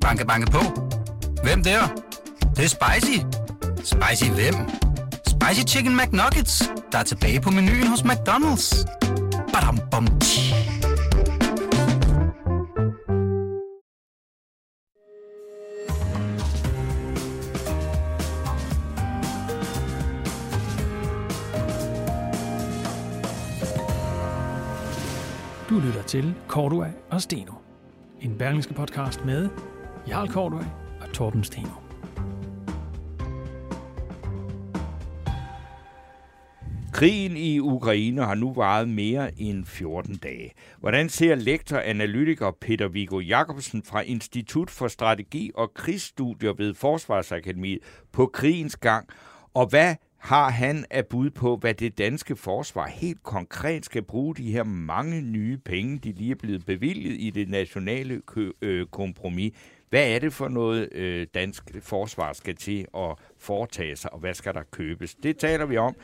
Banke, banke på. Hvem der? Det, det er spicy. Spicy hvem? Spicy Chicken McNuggets, der er tilbage på menuen hos McDonald's. Badum, bom, tji. Du lytter til Cordua og Steno. En berlingske podcast med Jarl Cordua og Torben Steno. Krigen i Ukraine har nu varet mere end 14 dage. Hvordan ser lektor analytiker Peter Viggo Jacobsen fra Institut for Strategi og Krigsstudier ved Forsvarsakademiet på krigens gang, og hvad har han af bud på, hvad det danske forsvar helt konkret skal bruge de her mange nye penge, de lige er blevet bevilget i det nationale kø- øh, kompromis. Hvad er det for noget, øh, dansk forsvar skal til at foretage sig, og hvad skal der købes? Det taler vi om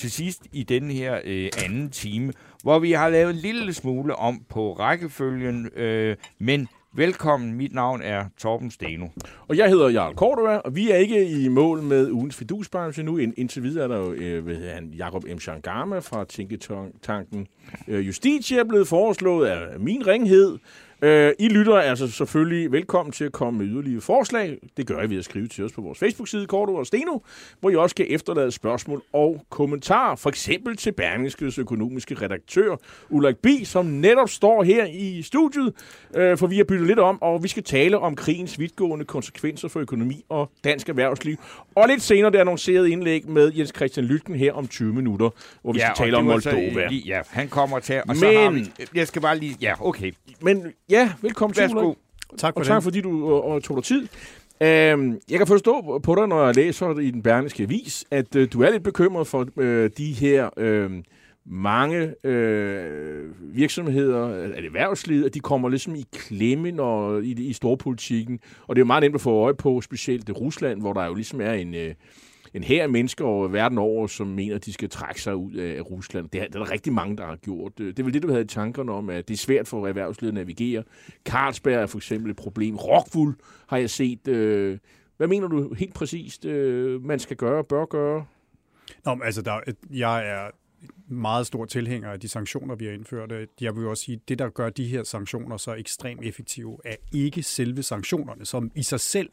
til sidst i den her øh, anden time, hvor vi har lavet en lille smule om på rækkefølgen, øh, men velkommen. Mit navn er Torben Steno. Og jeg hedder Jarl Cordova, og vi er ikke i mål med ugens fidusbranche nu. Indtil videre er der jo øh, hvad hedder han, Jacob M. Shangama fra Tænketanken. Øh, Justitia er blevet foreslået af min ringhed. Øh, I lytter altså selvfølgelig velkommen til at komme med yderligere forslag. Det gør I ved at skrive til os på vores Facebook-side, Korto og Steno, hvor I også kan efterlade spørgsmål og kommentarer, for eksempel til Berlingskes økonomiske redaktør, Ulrik B., som netop står her i studiet, øh, for vi har byttet lidt om, og vi skal tale om krigens vidtgående konsekvenser for økonomi og dansk erhvervsliv. Og lidt senere det annonceret indlæg med Jens Christian Lytken her om 20 minutter, hvor vi Ja, skal tale om så, Moldova. lige- Ja, han kommer til, og så Men- har vi... Jeg skal bare lige... Ja, okay. Men ja, velkommen til, Værsgo. Tak Og tak fordi du og, og tog dig tid. Øhm, jeg kan forstå på dig, når jeg læser det i den berlingske avis, at øh, du er lidt bekymret for øh, de her øh, mange øh, virksomheder, at erhvervslivet, at de kommer ligesom i klemme når, i, i storpolitikken. Og det er jo meget nemt at få øje på, specielt Rusland, hvor der jo ligesom er en... Øh, en her af mennesker over verden over, som mener, at de skal trække sig ud af Rusland. Det er, det er der rigtig mange, der har gjort. Øh, det er vel det, du havde i tankerne om, at det er svært for erhvervslivet at navigere. Carlsberg er for eksempel et problem. Rockwool har jeg set. Øh, hvad mener du helt præcist, øh, man skal gøre, bør gøre? Nå, men altså, der, jeg er meget stor tilhænger af de sanktioner, vi har indført. Øh, jeg vil også sige, at det, der gør de her sanktioner så ekstremt effektive, er ikke selve sanktionerne, som i sig selv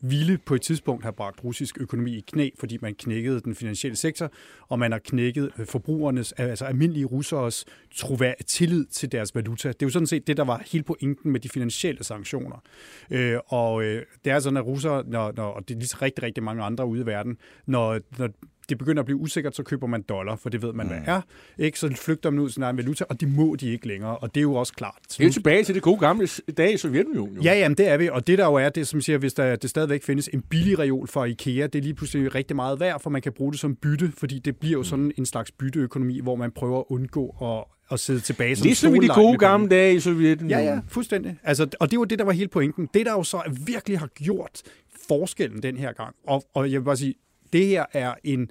ville på et tidspunkt have bragt russisk økonomi i knæ, fordi man knækkede den finansielle sektor, og man har knækket øh, forbrugernes, altså almindelige russeres trovær- tillid til deres valuta. Det er jo sådan set det, der var helt pointen med de finansielle sanktioner. Øh, og øh, det er sådan, at russere, når, når, og det er lige så rigtig, rigtig mange andre ude i verden, når, når det begynder at blive usikkert, så køber man dollar, for det ved man, hvad er. Ikke? Så flygter man ud til sin egen valuta, og det må de ikke længere, og det er jo også klart. Det er tilbage til det gode gamle dage i Sovjetunionen. jo. Ja, jamen det er vi, og det der jo er, det som siger, hvis der det stadigvæk findes en billig reol fra IKEA, det er lige pludselig rigtig meget værd, for man kan bruge det som bytte, fordi det bliver jo sådan en slags bytteøkonomi, hvor man prøver at undgå at, at sidde tilbage som Ligesom i de gode gamle dage i Sovjetunionen. Ja, ja, fuldstændig. Altså, og det var det, der var hele pointen. Det, der jo så virkelig har gjort forskellen den her gang, og, og jeg vil bare sige, det her er en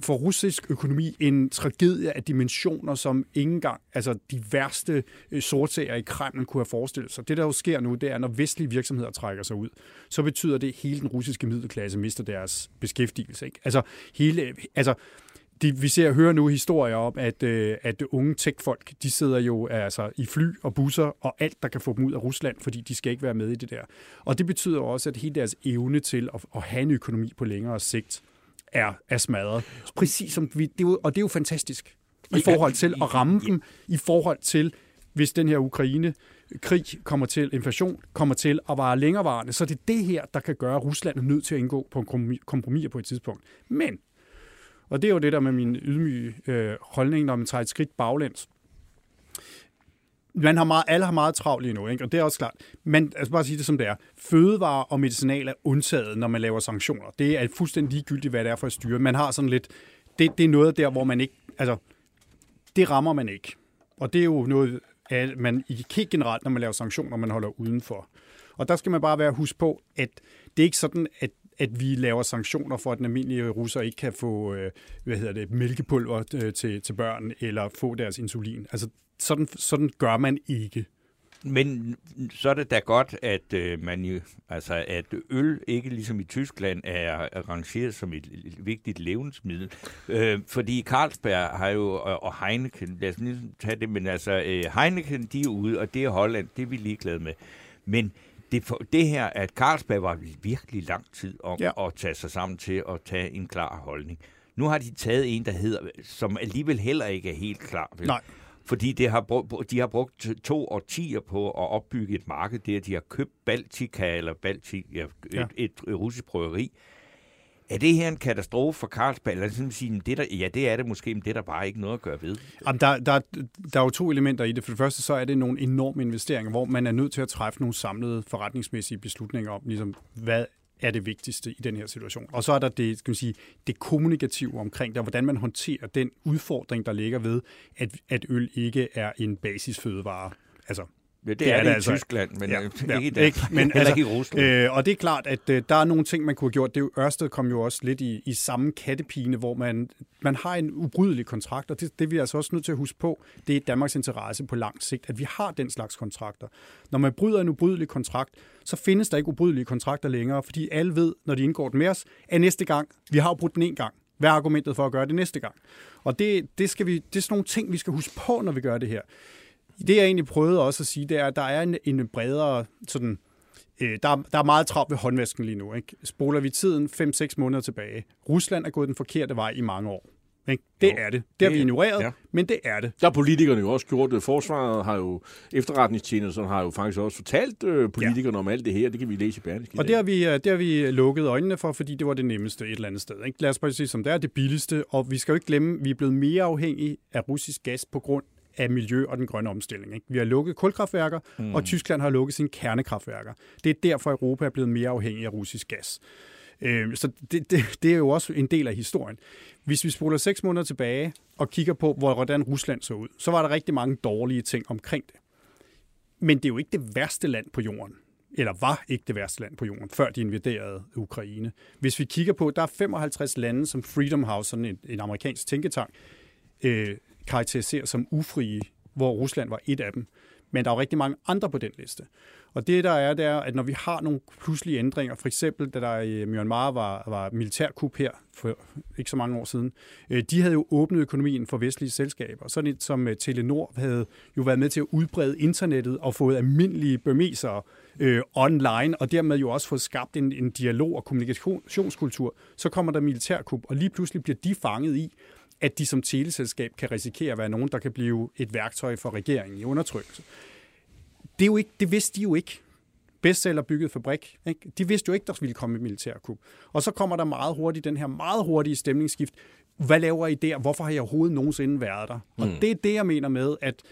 for russisk økonomi en tragedie af dimensioner, som ingen gang, altså de værste øh, sortsager i Kreml kunne have forestillet sig. Det, der jo sker nu, det er, når vestlige virksomheder trækker sig ud, så betyder det, at hele den russiske middelklasse mister deres beskæftigelse. Ikke? Altså, hele, altså de, vi ser og hører nu historier om, at, øh, at unge tech-folk, de sidder jo altså i fly og busser og alt, der kan få dem ud af Rusland, fordi de skal ikke være med i det der. Og det betyder også, at hele deres evne til at, at have en økonomi på længere sigt er, er smadret. Præcis som vi, det er jo, og det er jo fantastisk i forhold til at ramme dem, i forhold til, hvis den her Ukraine krig kommer til, inflation kommer til at vare længerevarende, så det er det her, der kan gøre, Rusland nødt til at indgå på kompromis på et tidspunkt. Men og det er jo det der med min ydmyge øh, holdning, når man tager et skridt baglæns. Man har meget, alle har meget travlt lige nu, ikke? og det er også klart. Men altså bare sige det som det er. Fødevarer og medicinal er undtaget, når man laver sanktioner. Det er fuldstændig ligegyldigt, hvad det er for et styre. Man har sådan lidt... Det, det er noget der, hvor man ikke... Altså, det rammer man ikke. Og det er jo noget, at man ikke helt generelt, når man laver sanktioner, man holder udenfor. Og der skal man bare være hus på, at det er ikke sådan, at at vi laver sanktioner for, at den almindelige russer ikke kan få øh, hvad hedder det, mælkepulver øh, til, til børn eller få deres insulin. Altså, sådan, sådan gør man ikke. Men så er det da godt, at øh, man jo, altså at øl ikke ligesom i Tyskland er arrangeret som et vigtigt levensmiddel. Øh, fordi Carlsberg har jo, og, og Heineken, lad os lige tage det, men altså øh, Heineken, de er ude, og det er Holland, det er vi ligeglade med. Men det, for, det her, at Carlsberg var virkelig lang tid om ja. at tage sig sammen til at tage en klar holdning. Nu har de taget en, der hedder, som alligevel heller ikke er helt klar. Vel? Nej. Fordi det har brugt, de har brugt to årtier på at opbygge et marked der. De har købt Baltica, eller Baltic, ja, et, ja. et, et russisk bryggeri. Er det her en katastrofe for Carlsberg? Eller ligesom sådan sige, det der, ja, det er det måske, men det er der bare ikke noget at gøre ved. Jamen, der, der, der er jo to elementer i det. For det første, så er det nogle enorme investeringer, hvor man er nødt til at træffe nogle samlede forretningsmæssige beslutninger om, ligesom, hvad er det vigtigste i den her situation. Og så er der det, skal man sige, det kommunikative omkring det, og hvordan man håndterer den udfordring, der ligger ved, at, at øl ikke er en basisfødevare. Altså, Ja, det, det er, er det, i altså. Tyskland, men ja, ja, ikke, ikke, men altså, ikke i Rusland. Øh, og det er klart, at øh, der er nogle ting, man kunne have gjort. Det er jo, Ørsted kom jo også lidt i, i samme kattepine, hvor man, man har en ubrydelig kontrakt, og det, det er vi altså også nødt til at huske på. Det er Danmarks interesse på lang sigt, at vi har den slags kontrakter. Når man bryder en ubrydelig kontrakt, så findes der ikke ubrydelige kontrakter længere, fordi alle ved, når de indgår den med os, at næste gang, vi har jo brudt den en gang. Hvad er argumentet for at gøre det næste gang? Og det, det, skal vi, det er sådan nogle ting, vi skal huske på, når vi gør det her. Det jeg egentlig prøvede også at sige, det er, at der er en, en bredere sådan, øh, der, der er meget travlt ved håndvasken lige nu. Ikke? Spoler vi tiden 5-6 måneder tilbage. Rusland er gået den forkerte vej i mange år. Ikke? Det jo, er det. Det har vi ignoreret, ja. men det er det. Der har politikerne jo også gjort det. Forsvaret har jo, efterretningstjenesten har jo faktisk også fortalt øh, politikerne ja. om alt det her. Det kan vi læse i Berlingske. Og det har, vi, øh, det har vi lukket øjnene for, fordi det var det nemmeste et eller andet sted. Ikke? Lad os bare sige, som det er det billigste. Og vi skal jo ikke glemme, at vi er blevet mere afhængige af russisk gas på grund af miljø og den grønne omstilling. Ikke? Vi har lukket kulkraftværker, mm. og Tyskland har lukket sine kernekraftværker. Det er derfor, Europa er blevet mere afhængig af russisk gas. Øh, så det, det, det er jo også en del af historien. Hvis vi spoler seks måneder tilbage og kigger på, hvordan Rusland så ud, så var der rigtig mange dårlige ting omkring det. Men det er jo ikke det værste land på jorden eller var ikke det værste land på jorden, før de invaderede Ukraine. Hvis vi kigger på, der er 55 lande, som Freedom House, sådan en, en amerikansk tænketank, øh, karakteriserer som ufrie, hvor Rusland var et af dem. Men der er jo rigtig mange andre på den liste. Og det der er, det er, at når vi har nogle pludselige ændringer, for eksempel da der i Myanmar var, var militærkup her for ikke så mange år siden, øh, de havde jo åbnet økonomien for vestlige selskaber. Sådan et som øh, Telenor havde jo været med til at udbrede internettet og fået almindelige bemesere øh, online, og dermed jo også fået skabt en, en dialog- og kommunikationskultur. Så kommer der militærkup, og lige pludselig bliver de fanget i, at de som teleselskab kan risikere at være nogen, der kan blive et værktøj for regeringen i undertrykkelse. Det, er jo ikke, det vidste de jo ikke. Bestseller bygget fabrik. Ikke? De vidste jo ikke, der ville komme et militærkup. Og så kommer der meget hurtigt den her meget hurtige stemningsskift. Hvad laver I der? Hvorfor har jeg overhovedet nogensinde været der? Og mm. det er det, jeg mener med, at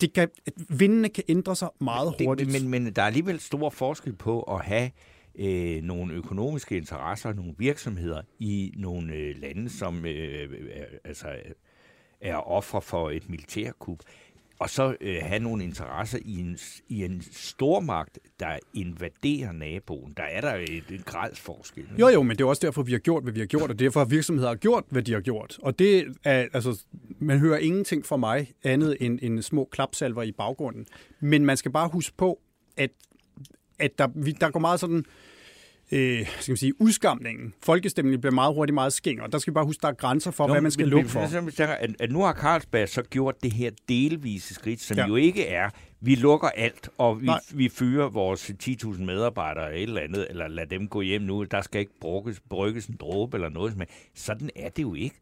det kan, at vindene kan ændre sig meget hurtigt. Det, men, men der er alligevel stor forskel på at have øh, nogle økonomiske interesser, nogle virksomheder i nogle øh, lande, som øh, er, altså, er offer for et militærkup, og så øh, have nogle interesser i en, i en stormagt, der invaderer naboen. Der er der et, et gradsforskel. Jo, jo, men det er også derfor, vi har gjort, hvad vi har gjort, og derfor har virksomheder gjort, hvad de har gjort. Og det er, altså, man hører ingenting fra mig andet end en små klapsalver i baggrunden. Men man skal bare huske på, at, at der, vi, der går meget sådan øh, skal man sige, udskamningen, folkestemningen bliver meget hurtigt meget skæng, og der skal vi bare huske, der er grænser for, Nå, hvad man skal men, lukke for. Men, at, at nu har Carlsberg så gjort det her delvise skridt, som ja. jo ikke er, vi lukker alt, og vi, vi fyrer vores 10.000 medarbejdere eller et eller andet, eller lad dem gå hjem nu, der skal ikke brygges, brygges en dråbe eller noget. Men sådan er det jo ikke.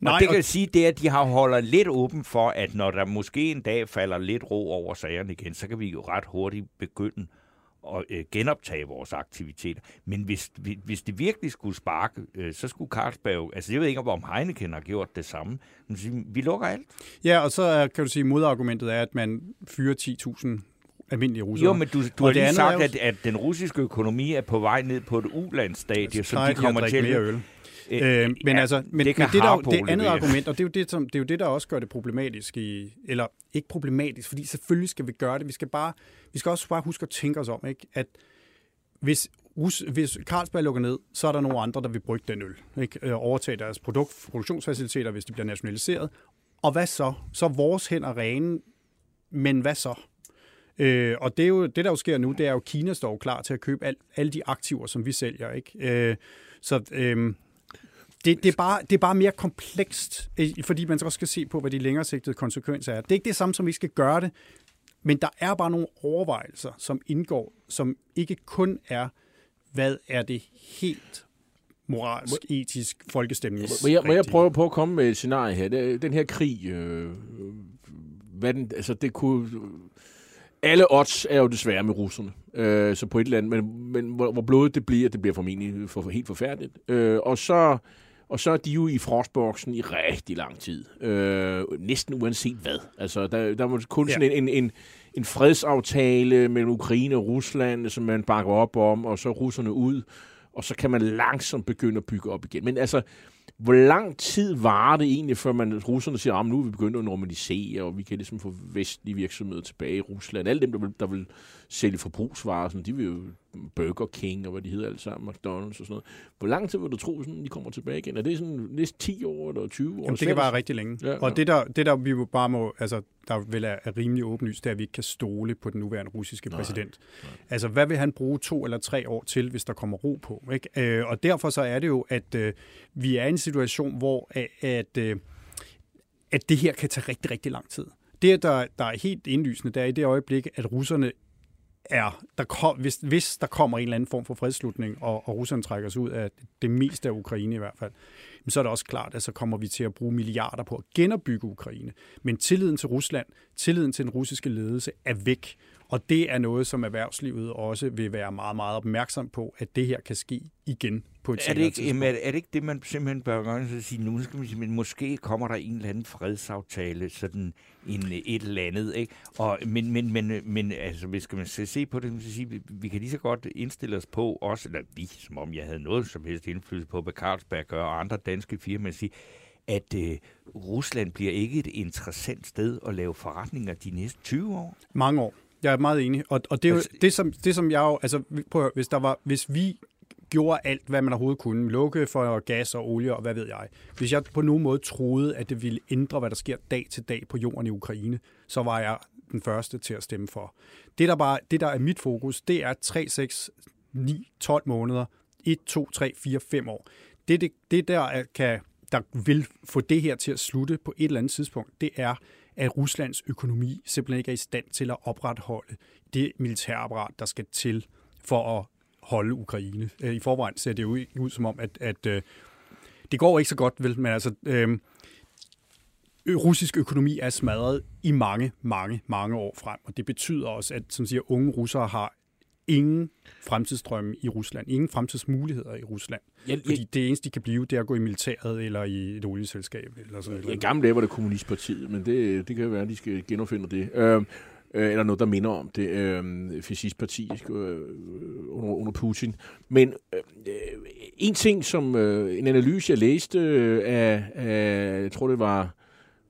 Nej, og det kan og... sige, det er, at de har holder lidt åben for, at når der måske en dag falder lidt ro over sagerne igen, så kan vi jo ret hurtigt begynde at øh, genoptage vores aktiviteter. Men hvis, hvis det virkelig skulle sparke, øh, så skulle Carlsberg, altså jeg ved ikke, om Heineken har gjort det samme, men vi lukker alt. Ja, og så kan du sige, modargumentet er, at man fyrer 10.000 almindelige russere. Jo, men du, du har lige sagt, at, at den russiske økonomi er på vej ned på et ulandsstadie, så de kommer til at... Øl. Øh, men ja, altså, men, det, men det, der, det andet argument, og det er, jo det, som, det er jo det, der også gør det problematisk i, eller ikke problematisk, fordi selvfølgelig skal vi gøre det. Vi skal bare, vi skal også bare huske at tænke os om, ikke? at hvis, Rus, hvis Carlsberg lukker ned, så er der nogle andre, der vil brygge den øl. Ikke? Øh, overtage deres produkt, produktionsfaciliteter, hvis de bliver nationaliseret. Og hvad så? Så er vores hænder rene, men hvad så? Øh, og det, er jo, det, der jo sker nu, det er jo, at Kina står klar til at købe al, alle de aktiver, som vi sælger. Ikke? Øh, så øh, det, det, er bare, det er bare mere komplekst, øh, fordi man også skal se på, hvad de længere sigtede konsekvenser er. Det er ikke det samme, som vi skal gøre det, men der er bare nogle overvejelser, som indgår, som ikke kun er, hvad er det helt moralsk, etisk, folkestemnings Må jeg, må jeg prøve på at komme med et scenarie her? Den her krig, øh, hvad den, altså det kunne... Alle odds er jo desværre med russerne, øh, så på et eller andet, men, men hvor, hvor blodet det bliver, det bliver formentlig for, helt forfærdeligt. Øh, og så og så er de jo i frostboksen i rigtig lang tid. Øh, næsten uanset hvad. Altså, der, der var kun sådan en, en, en, en fredsaftale mellem Ukraine og Rusland, som man bakker op om, og så russerne ud, og så kan man langsomt begynde at bygge op igen. Men altså, hvor lang tid var det egentlig, før man, russerne siger, at nu er vi begyndt at normalisere, og vi kan ligesom få vestlige virksomheder tilbage i Rusland. Alle dem, der vil, der vil sælge forbrugsvarer, sådan, de vil jo Burger King og hvad de hedder alle sammen, McDonald's og sådan noget. Hvor lang tid vil du tro, sådan, de kommer tilbage igen? Er det sådan næsten 10 år eller 20 år? Jamen, det kan være rigtig længe. Ja, Ja, ja. og det der, det der vi jo bare må, altså, der vel er, er rimelig åbenlyst, det er, at vi ikke kan stole på den nuværende russiske Nej, præsident. Altså, hvad vil han bruge to eller tre år til, hvis der kommer ro på? Ikke? Øh, og derfor så er det jo, at øh, vi er i en situation, hvor at, at, øh, at det her kan tage rigtig, rigtig lang tid. Det, der, der er helt indlysende, det er i det øjeblik, at russerne er, der kom, hvis, hvis der kommer en eller anden form for fredslutning, og, og russerne trækker sig ud af det meste af Ukraine i hvert fald, så er det også klart, at så kommer vi til at bruge milliarder på at genopbygge Ukraine. Men tilliden til Rusland, tilliden til den russiske ledelse er væk. Og det er noget, som erhvervslivet også vil være meget, meget opmærksom på, at det her kan ske igen på et Er det, ikke, jamen, er, det- er det ikke det, man simpelthen bør gøre? Så at sige, nu skal man sige, men måske kommer der en eller anden fredsaftale, sådan en, et eller andet. Ikke? Og, men, men, men, men altså, hvis skal man se se på det, kan man sige, vi, vi kan lige så godt indstille os på, også, eller vi, som om jeg havde noget som helst indflydelse på, hvad Carlsberg gør, og andre danske firmaer, sige, at øh, Rusland bliver ikke et interessant sted at lave forretninger de næste 20 år. Mange år. Jeg er meget enig. Og, og det er jo Altså- det, som, det, som jeg jo... Altså, prøv at høre, hvis, der var, hvis vi gjorde alt, hvad man overhovedet kunne, lukke for gas og olie og hvad ved jeg. Hvis jeg på nogen måde troede, at det ville ændre, hvad der sker dag til dag på jorden i Ukraine, så var jeg den første til at stemme for. Det, der, bare, det, der er mit fokus, det er 3, 6, 9, 12 måneder, 1, 2, 3, 4, 5 år. Det, det, det der, er- kan, der vil få det her til at slutte på et eller andet tidspunkt, det er, at Ruslands økonomi simpelthen ikke er i stand til at opretholde det militærapparat, der skal til for at holde Ukraine. Øh, I forvejen ser det jo ud som om, at, at øh, det går ikke så godt, vel, men altså, øh, russisk økonomi er smadret i mange, mange, mange år frem, og det betyder også, at som siger, unge russere har ingen fremtidsdrømme i Rusland, ingen fremtidsmuligheder i Rusland. Jeg, Fordi det eneste, de kan blive, det er at gå i militæret eller i et olieselskab. Eller sådan I noget. gamle dage var det Kommunistpartiet, men det, det kan være, at de skal genopfinde det. Øh, øh, eller noget, der minder om det. Øh, Fascistparti øh, under, under Putin. Men øh, øh, en ting, som øh, en analyse, jeg læste øh, af, af, jeg tror det var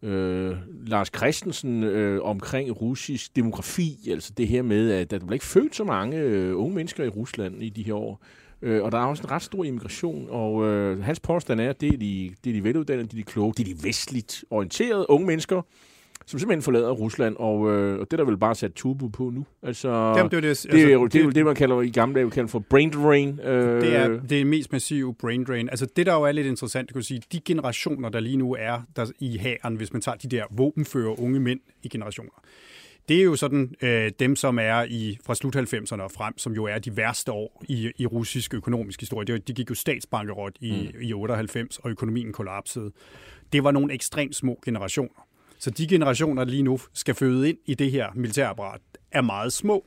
øh, Lars Christensen øh, omkring russisk demografi, altså det her med, at der bliver ikke født så mange øh, unge mennesker i Rusland i de her år. Øh, og der er også en ret stor immigration, og øh, hans påstand er, at det er, de, det er de veluddannede, det er de kloge, det er de vestligt orienterede unge mennesker, som simpelthen forlader Rusland, og, øh, og det er der vel bare sat turbo på nu. Altså, Jamen, det, er det, det, er jo, det er jo det, man kalder i gamle dage kalder for brain drain. Øh, Det er det mest massive brain drain. Altså det, der jo er lidt interessant, kan sige, de generationer, der lige nu er der i hæren, hvis man tager de der våbenfører unge mænd i generationer, det er jo sådan øh, dem, som er i fra slut 90'erne og frem, som jo er de værste år i, i russisk økonomisk historie. Det, de gik jo statsbankerot i, mm. i 98, og økonomien kollapsede. Det var nogle ekstremt små generationer. Så de generationer, der lige nu skal føde ind i det her militærapparat, er meget små.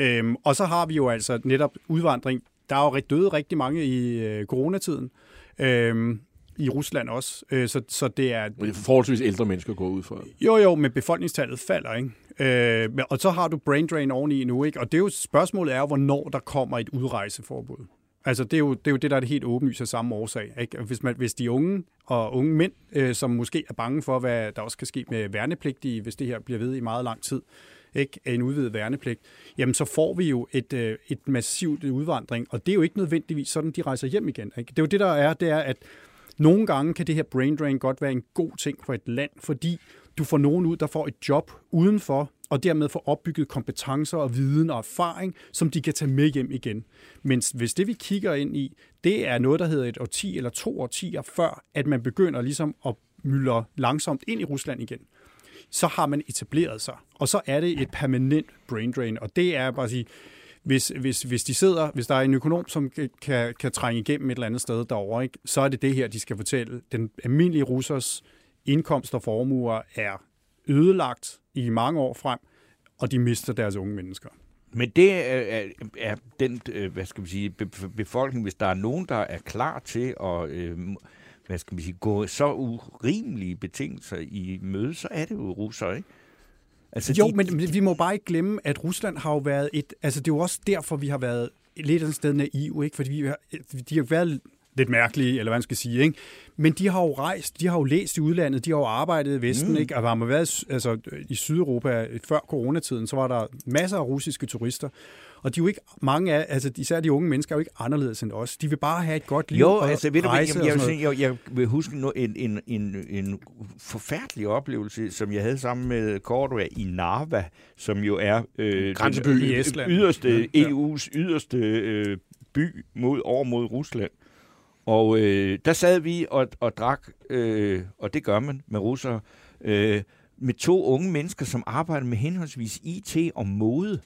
Øhm, og så har vi jo altså netop udvandring. Der er jo døde rigtig mange i øh, coronatiden. Øhm, I Rusland også. Øh, så, så det er... Men det er forholdsvis ældre mennesker går ud fra. Jo, jo, men befolkningstallet falder, ikke? Øh, og så har du brain drain oveni nu, ikke? Og det er jo, spørgsmålet er jo, hvornår der kommer et udrejseforbud. Altså, det er jo det, er jo det der er det helt åbenlyse af samme årsag. Ikke? Hvis, man, hvis de unge og unge mænd, øh, som måske er bange for, hvad der også kan ske med værnepligtige, hvis det her bliver ved i meget lang tid, ikke? en udvidet værnepligt, jamen så får vi jo et, øh, et massivt udvandring, og det er jo ikke nødvendigvis sådan, de rejser hjem igen. Ikke? Det er jo det, der er, det er, at nogle gange kan det her brain drain godt være en god ting for et land, fordi du får nogen ud, der får et job udenfor, og dermed får opbygget kompetencer og viden og erfaring, som de kan tage med hjem igen. Men hvis det, vi kigger ind i, det er noget, der hedder et årti eller to årtier før, at man begynder ligesom at myldre langsomt ind i Rusland igen, så har man etableret sig. Og så er det et permanent brain drain, og det er bare at sige, hvis, hvis, hvis de sidder, hvis der er en økonom, som kan, kan trænge igennem et eller andet sted derovre, ikke, så er det det her, de skal fortælle. Den almindelige russers indkomst og formuer er ødelagt i mange år frem, og de mister deres unge mennesker. Men det er, er den, øh, hvad skal vi sige, befolkning, hvis der er nogen, der er klar til at øh, hvad skal vi sige, gå så urimelige betingelser i møde, så er det jo russer, ikke? Altså, jo, de, men vi må bare ikke glemme, at Rusland har jo været et... Altså, det er jo også derfor, vi har været lidt et sted naive, ikke? Fordi vi har, de har været lidt mærkelige, eller hvad man skal sige, ikke? Men de har jo rejst, de har jo læst i udlandet, de har jo arbejdet i Vesten, mm. ikke? Og har man været altså, i Sydeuropa før coronatiden, så var der masser af russiske turister. Og de er jo ikke, mange af, altså især de unge mennesker, er jo ikke anderledes end os. De vil bare have et godt liv jo, og altså, ved du, jeg, jeg, jeg, jeg, jeg vil huske en, en, en, en forfærdelig oplevelse, som jeg havde sammen med Cordua i Narva, som jo er øh, Grænseby i Estland. Yderste, ja. EU's yderste øh, by mod, over mod Rusland. Og øh, der sad vi og, og drak, øh, og det gør man med russere, øh, med to unge mennesker, som arbejder med henholdsvis IT og mode,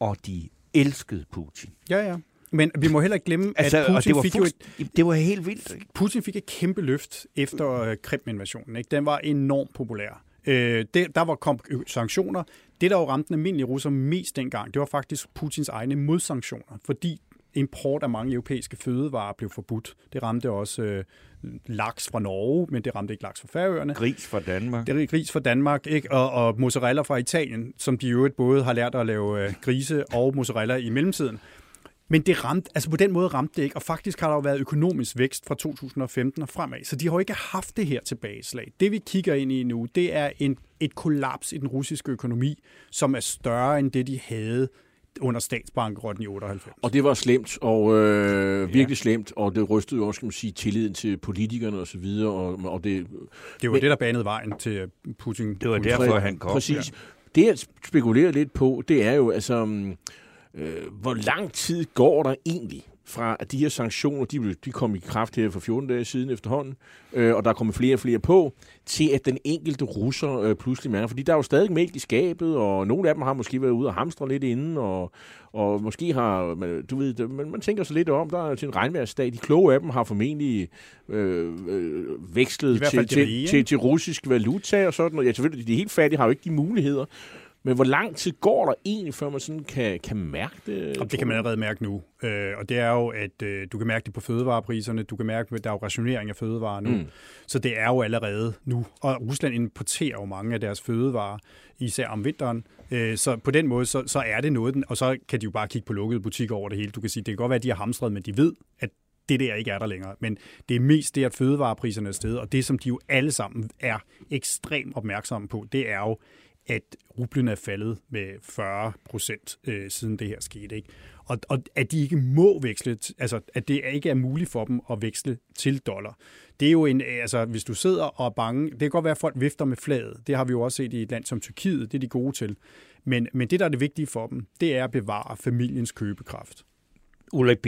og de elskede Putin. Ja, ja. Men vi må heller ikke glemme, altså, at Putin det var fik jo et, det var helt vildt. Putin fik et kæmpe løft efter øh, Krim-invasionen. Ikke? Den var enormt populær. Øh, det, der var kom sanktioner. Det, der jo ramte den almindelige russer mest dengang, det var faktisk Putins egne modsanktioner, fordi import af mange europæiske fødevarer blev forbudt. Det ramte også øh, laks fra Norge, men det ramte ikke laks fra Færøerne. Gris fra Danmark. Det er gris fra Danmark, ikke? Og, og mozzarella fra Italien, som de jo både har lært at lave øh, grise og mozzarella i mellemtiden. Men det ramte, altså på den måde ramte det ikke, og faktisk har der jo været økonomisk vækst fra 2015 og fremad, så de har jo ikke haft det her tilbageslag. Det vi kigger ind i nu, det er en, et kollaps i den russiske økonomi, som er større end det, de havde under statsbankerotten i 98. Og det var slemt, og øh, virkelig ja. slemt, og det rystede jo også, skal man sige, tilliden til politikerne og så videre. Og, og det, det var men, det, der banede vejen til Putin. Det var derfor, han kom. Præcis. Ja. Det, jeg spekulerer lidt på, det er jo, altså, øh, hvor lang tid går der egentlig fra at de her sanktioner, de, de kom i kraft her for 14 dage siden efterhånden, øh, og der er kommet flere og flere på, til at den enkelte russer øh, pludselig mærker, fordi der er jo stadig mælk i skabet, og nogle af dem har måske været ude og hamstre lidt inden, og, og måske har, du ved, man, man tænker sig lidt om, der er til en regnværsdag, de kloge af dem har formentlig øh, øh, vekslet til, til, til, til russisk valuta og sådan, og ja, selvfølgelig, de helt fattige har jo ikke de muligheder, men hvor lang tid går der egentlig, før man sådan kan, kan mærke det? Og det kan man allerede mærke nu. Øh, og det er jo, at øh, du kan mærke det på fødevarepriserne, du kan mærke, at der er jo rationering af fødevarer nu. Mm. Så det er jo allerede nu. Og Rusland importerer jo mange af deres fødevarer, især om vinteren. Øh, så på den måde, så, så er det noget, og så kan de jo bare kigge på lukkede butikker over det hele. Du kan sige, det kan godt være, at de har hamstret, men de ved, at det der ikke er der længere. Men det er mest det, at fødevarepriserne er stedet, og det, som de jo alle sammen er ekstremt opmærksomme på, det er jo, at rublen er faldet med 40 procent øh, siden det her skete. Ikke? Og, og at de ikke må veksle, altså at det ikke er muligt for dem at veksle til dollar. Det er jo en, øh, altså hvis du sidder og er bange, det kan godt være, at folk vifter med flaget. Det har vi jo også set i et land som Tyrkiet, det er de gode til. Men, men det, der er det vigtige for dem, det er at bevare familiens købekraft. Ulla B.,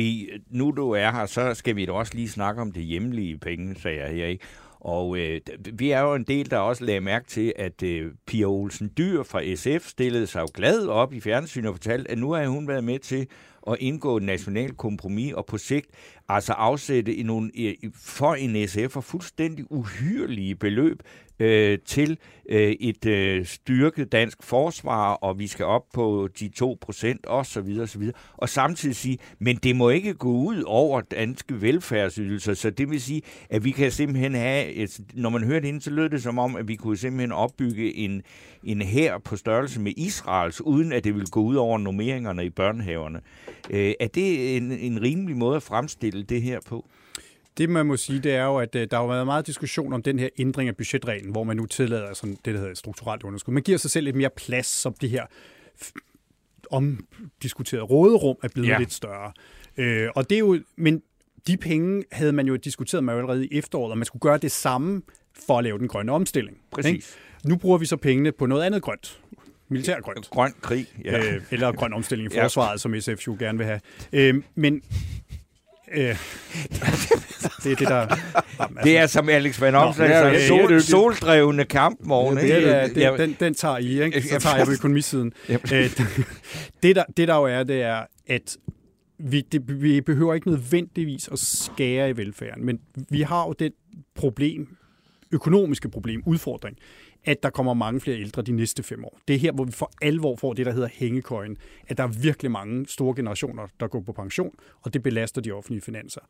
nu du er her, så skal vi da også lige snakke om det hjemlige penge, sagde jeg her, ikke? Og øh, vi er jo en del, der også lagde mærke til, at øh, Pia Olsen Dyr fra SF stillede sig jo glad op i fjernsynet og fortalte, at nu har hun været med til at indgå et nationalt kompromis og på sigt altså afsætte i nogle, for en SF'er fuldstændig uhyrlige beløb øh, til øh, et øh, styrket dansk forsvar, og vi skal op på de 2 procent osv. osv. Og samtidig sige, men det må ikke gå ud over danske velfærdsydelser, så det vil sige, at vi kan simpelthen have, et, når man hørte hende, så lød det som om, at vi kunne simpelthen opbygge en, en her på størrelse med Israels, uden at det ville gå ud over normeringerne i børnehaverne. Øh, er det en, en rimelig måde at fremstille det her på? Det, man må sige, det er jo, at øh, der har været meget diskussion om den her ændring af budgetreglen, hvor man nu tillader sådan det, der hedder strukturelt underskud. Man giver sig selv lidt mere plads, som det her omdiskuterede råderum er blevet ja. lidt større. Øh, og det er jo, men de penge havde man jo diskuteret med allerede i efteråret, og man skulle gøre det samme for at lave den grønne omstilling. Præcis. Ikke? Nu bruger vi så pengene på noget andet grønt. Militærgrønt. Grøn krig, ja. Øh, eller grøn omstilling i Ja. forsvaret, som SF jo gerne vil have. Øh, men øh, det er det, der... Jamen, Det er som Alex Van Omslag ja, ja, sol, ja. soldrevne kampvogne. det ikke? er, Ja, det, den, den tager I, ikke? Ja, Så tager jeg på økonomisiden. Ja. Øh, det, der, det der jo er, det er, at vi, det, vi behøver ikke nødvendigvis at skære i velfærden, men vi har jo det problem, økonomiske problem, udfordring, at der kommer mange flere ældre de næste fem år. Det er her, hvor vi for alvor får det, der hedder hængekøjen, at der er virkelig mange store generationer, der går på pension, og det belaster de offentlige finanser.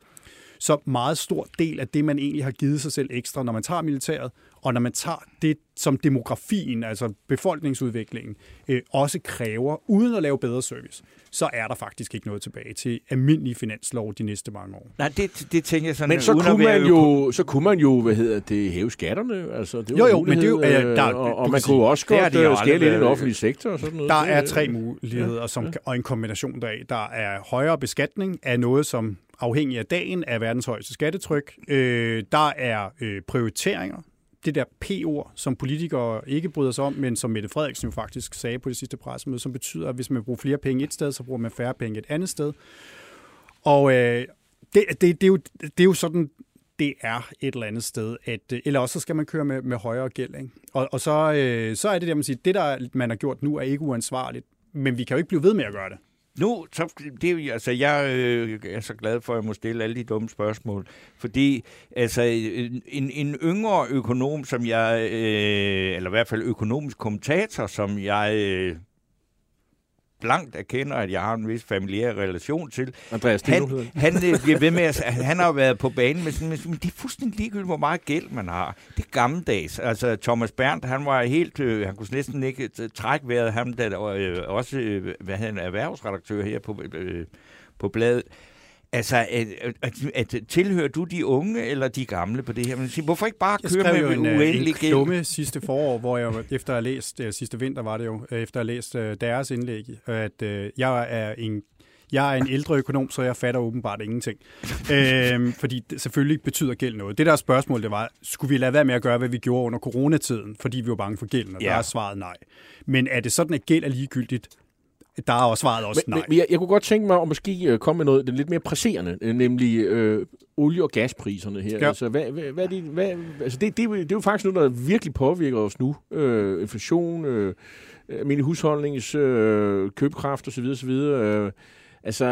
Så meget stor del af det, man egentlig har givet sig selv ekstra, når man tager militæret, og når man tager det, som demografien, altså befolkningsudviklingen, øh, også kræver, uden at lave bedre service, så er der faktisk ikke noget tilbage til almindelige finanslov de næste mange år. Nej, det, det tænker jeg sådan, Men så uden at kunne, være man jo, så kunne man jo, hvad hedder det, hæve skatterne. Altså, det var Jo, jo, men det er jo, øh, der- og, og kan man sige, kunne også det godt de jo øh, skære lidt i den offentlige sektor og sådan noget. Der Det, er tre muligheder, som, og en kombination deraf. Der er højere beskatning af noget, som afhængig af dagen er verdens højeste skattetryk. Øh, der er øh, prioriteringer. Det der P-ord, som politikere ikke bryder sig om, men som Mette Frederiksen jo faktisk sagde på det sidste pressemøde, som betyder, at hvis man bruger flere penge et sted, så bruger man færre penge et andet sted. Og øh, det, det, det, er jo, det er jo sådan, det er et eller andet sted, at, øh, eller også så skal man køre med, med højere gæld. Ikke? Og, og så, øh, så er det der, man siger, det der man har gjort nu er ikke uansvarligt, men vi kan jo ikke blive ved med at gøre det. Nu, så, det, altså, jeg øh, er så glad for, at jeg må stille alle de dumme spørgsmål. Fordi altså, øh, en, en yngre økonom, som jeg, øh, eller i hvert fald økonomisk kommentator, som jeg øh, blankt erkender, at jeg har en vis familiær relation til, Andreas han, han. øh, bliver ved med at, han, har været på banen med sådan, men det er fuldstændig ligegyldigt, hvor meget gæld man har. Det er gammeldags. Altså, Thomas Berndt, han var helt, øh, han kunne næsten ikke øh, trække vejret, ham der øh, også, øh, hvad han erhvervsredaktør her på, øh, på bladet. Altså, at, at, at, tilhører du de unge eller de gamle på det her? Men, hvorfor ikke bare Jeg køre med en, øh, en uendelig gæld? klumme sidste forår, hvor jeg efter at have læst, øh, sidste vinter var det jo, øh, efter at have læst deres indlæg, at jeg er en jeg er en ældre økonom, så jeg fatter åbenbart ingenting. øhm, fordi det, selvfølgelig betyder gæld noget. Det der spørgsmål, det var, skulle vi lade være med at gøre, hvad vi gjorde under coronatiden, fordi vi var bange for gælden? Og Ja. der er svaret nej. Men er det sådan, at gæld er ligegyldigt? Der er også svaret også Men, nej. men, jeg, jeg kunne godt tænke mig at måske øh, komme med noget det er lidt mere presserende, øh, nemlig øh, olie- og gaspriserne her. Ja. Altså, hvad, hvad, hvad er de, hvad, altså det, det, er jo- det er jo faktisk noget, der virkelig påvirker os nu. Øh, inflation, øh, almindelig husholdningens øh, købekraft osv. osv. Øh, altså,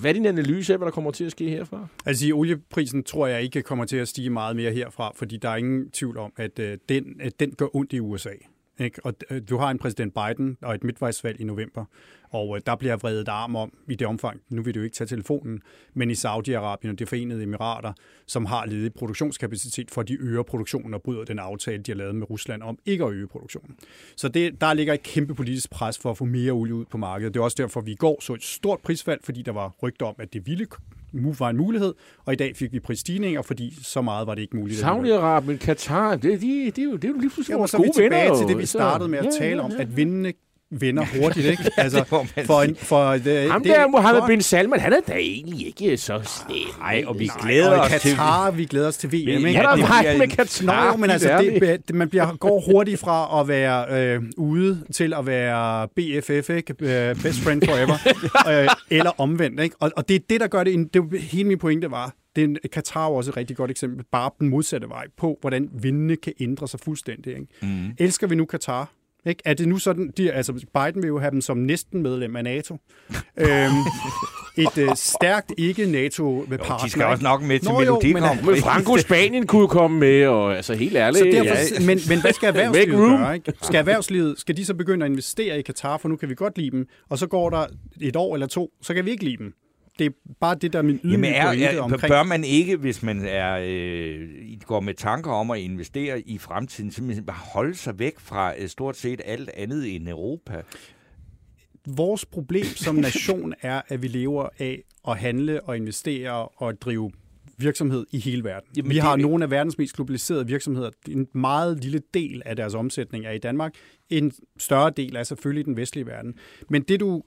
hvad er din analyse af, hvad der kommer til at ske herfra? Altså i olieprisen tror jeg ikke kommer til at stige meget mere herfra, fordi der er ingen tvivl om, at øh, den, at den gør ondt i USA. Ikke? Og øh, du har en præsident Biden og et midtvejsvalg i november, og øh, der bliver vredet arm om i det omfang, nu vil du ikke tage telefonen, men i Saudi-Arabien og de forenede emirater, som har ledig produktionskapacitet for, at de øger produktionen og bryder den aftale, de har lavet med Rusland om ikke at øge produktionen. Så det, der ligger et kæmpe politisk pres for at få mere olie ud på markedet. Det er også derfor, vi i går så et stort prisfald, fordi der var rygter om, at det ville var en mulighed, og i dag fik vi prisstigninger, fordi så meget var det ikke muligt. Saudi-Arabien, Katar, det, de, det, er jo, det er jo lige pludselig Ja, og vores så er vi tilbage jo. til det, vi startede med at ja, tale ja, om, ja. at vindene vinder hurtigt, ikke? Altså, for, en, for det, Ham det, der, Mohammed for- bin Salman, han er da egentlig ikke så snedig. Nej, og vi Nej, glæder og i os til... Katar, vi glæder os til VM, ikke? Ja, der det er med Katar. Nå, jo, men altså, det, det, man bliver, går hurtigt fra at være øh, ude til at være BFF, ikke? Øh, best friend forever, øh, eller omvendt. Ikke? Og, og det er det, der gør det. det er hele min pointe var, det er en, Katar er også et rigtig godt eksempel, bare den modsatte vej på, hvordan vindene kan ændre sig fuldstændig. Ikke? Mm. Elsker vi nu Katar? Ikke? Er det nu sådan, de, altså Biden vil jo have dem som næsten medlem af NATO. øhm, et øh, stærkt ikke-NATO-partner. De skal også nok med til Nå, jo, Melodi men- Grand Men Prix. Franco og Spanien kunne jo komme med, og altså helt ærligt. Så derfor, ja. men, men hvad skal erhvervslivet gøre? Ikke? Skal erhvervslivet, skal de så begynde at investere i Katar, for nu kan vi godt lide dem, og så går der et år eller to, så kan vi ikke lide dem. Det er bare det, der er min ydmyge Jamen er, er, omkring. bør man ikke, hvis man er, øh, går med tanker om at investere i fremtiden, simpelthen bare holde sig væk fra øh, stort set alt andet end Europa? Vores problem som nation er, at vi lever af at handle og investere og drive virksomhed i hele verden. Jamen, vi det- har nogle af verdens mest globaliserede virksomheder. En meget lille del af deres omsætning er i Danmark. En større del er selvfølgelig den vestlige verden. Men det du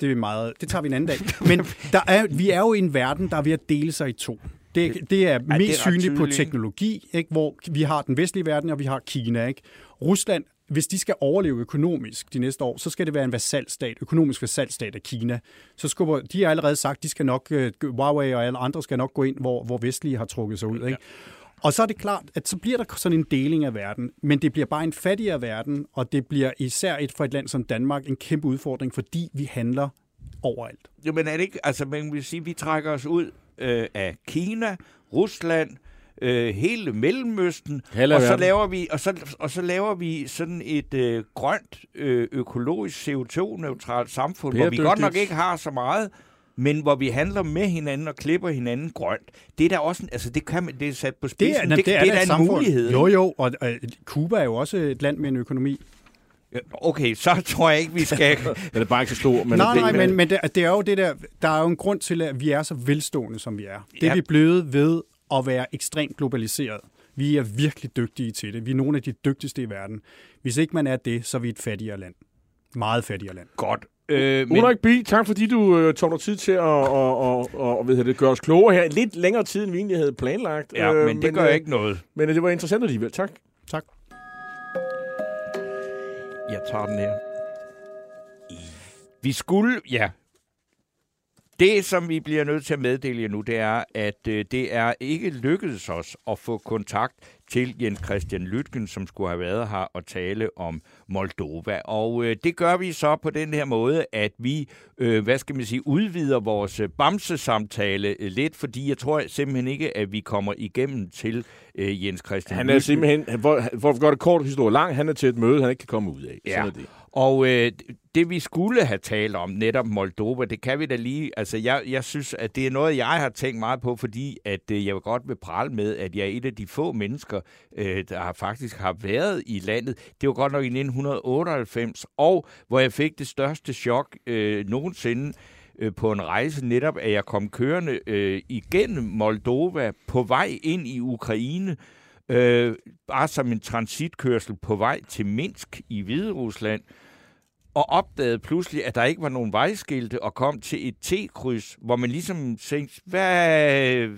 det er meget, det tager vi en anden dag. Men der er, vi er jo i en verden, der er ved at dele sig i to. Det Det, det er er mest ret synligt på tydeligt, ikke? teknologi, ikke? hvor vi har den vestlige verden, og vi har Kina. Ikke? Rusland, hvis de skal overleve økonomisk de næste år, så skal det være en vasalstat, økonomisk vasalstat af Kina. Så skubber, de har allerede sagt, de skal nok, øh, Huawei og alle andre skal nok gå ind, hvor, hvor vestlige har trukket sig ud. Ikke? Og så er det klart, at så bliver der sådan en deling af verden, men det bliver bare en fattigere verden, og det bliver især et for et land som Danmark en kæmpe udfordring, fordi vi handler overalt. Jo, men er det ikke, altså man vil sige, vi trækker os ud øh, af Kina, Rusland, øh, hele Mellemøsten, Halve og så laver vi og så, og så laver vi sådan et øh, grønt, øh, økologisk CO2-neutralt samfund, hvor vi godt nok ikke har så meget, men hvor vi handler med hinanden og klipper hinanden grønt. Det er da også en, altså det kan man, det er sat på spidsen. Det er, det, det, det er, er da en samfund. mulighed. Jo, jo, og øh, Cuba er jo også et land med en økonomi. Okay, så tror jeg ikke, vi skal... Den er bare ikke så stor. Men nej, det, nej, men, men det, det er jo det der, der er jo en grund til, at vi er så velstående, som vi er. Det er Ja. vi blevet ved at være ekstremt globaliseret. Vi er virkelig dygtige til det. Vi er nogle af de dygtigste i verden. Hvis ikke man er det, så er vi et fattigere land. Meget fattigere land. Godt. Øh, men, Ulrik Bi, tak fordi du øh, tog dig tid til at og, og, og, hvad hedder det, gøre os klogere her. Lidt længere tid, end vi egentlig havde planlagt. ja, Øh, men det gør øh, ikke noget. Men øh, det var interessant alligevel. Tak. Tak. Jeg tager den her. Vi skulle, ja. Det, som vi bliver nødt til at meddele jer nu, det er, at øh, det er ikke lykkedes os at få kontakt til Jens Christian Lytgen, som skulle have været her og tale om Moldova. Og øh, det gør vi så på den her måde, at vi, øh, hvad skal man sige, udvider vores øh, bamsesamtale øh, lidt, fordi jeg tror simpelthen ikke, at vi kommer igennem til øh, Jens Christian Han er Lytgen. simpelthen, for, for at gøre det kort historie lang, han er til et møde, han ikke kan komme ud af. Ja. Sådan er det. Og øh, det vi skulle have talt om, netop Moldova, det kan vi da lige... Altså, jeg, jeg synes, at det er noget, jeg har tænkt meget på, fordi at øh, jeg vil godt vil prale med, at jeg er et af de få mennesker, øh, der har faktisk har været i landet. Det var godt nok i 1998, og hvor jeg fik det største chok øh, nogensinde øh, på en rejse, netop at jeg kom kørende øh, igennem Moldova på vej ind i Ukraine, øh, bare som en transitkørsel på vej til Minsk i Hvide Rusland, og opdagede pludselig, at der ikke var nogen vejskilte, og kom til et T-kryds, hvor man ligesom tænkte, hvad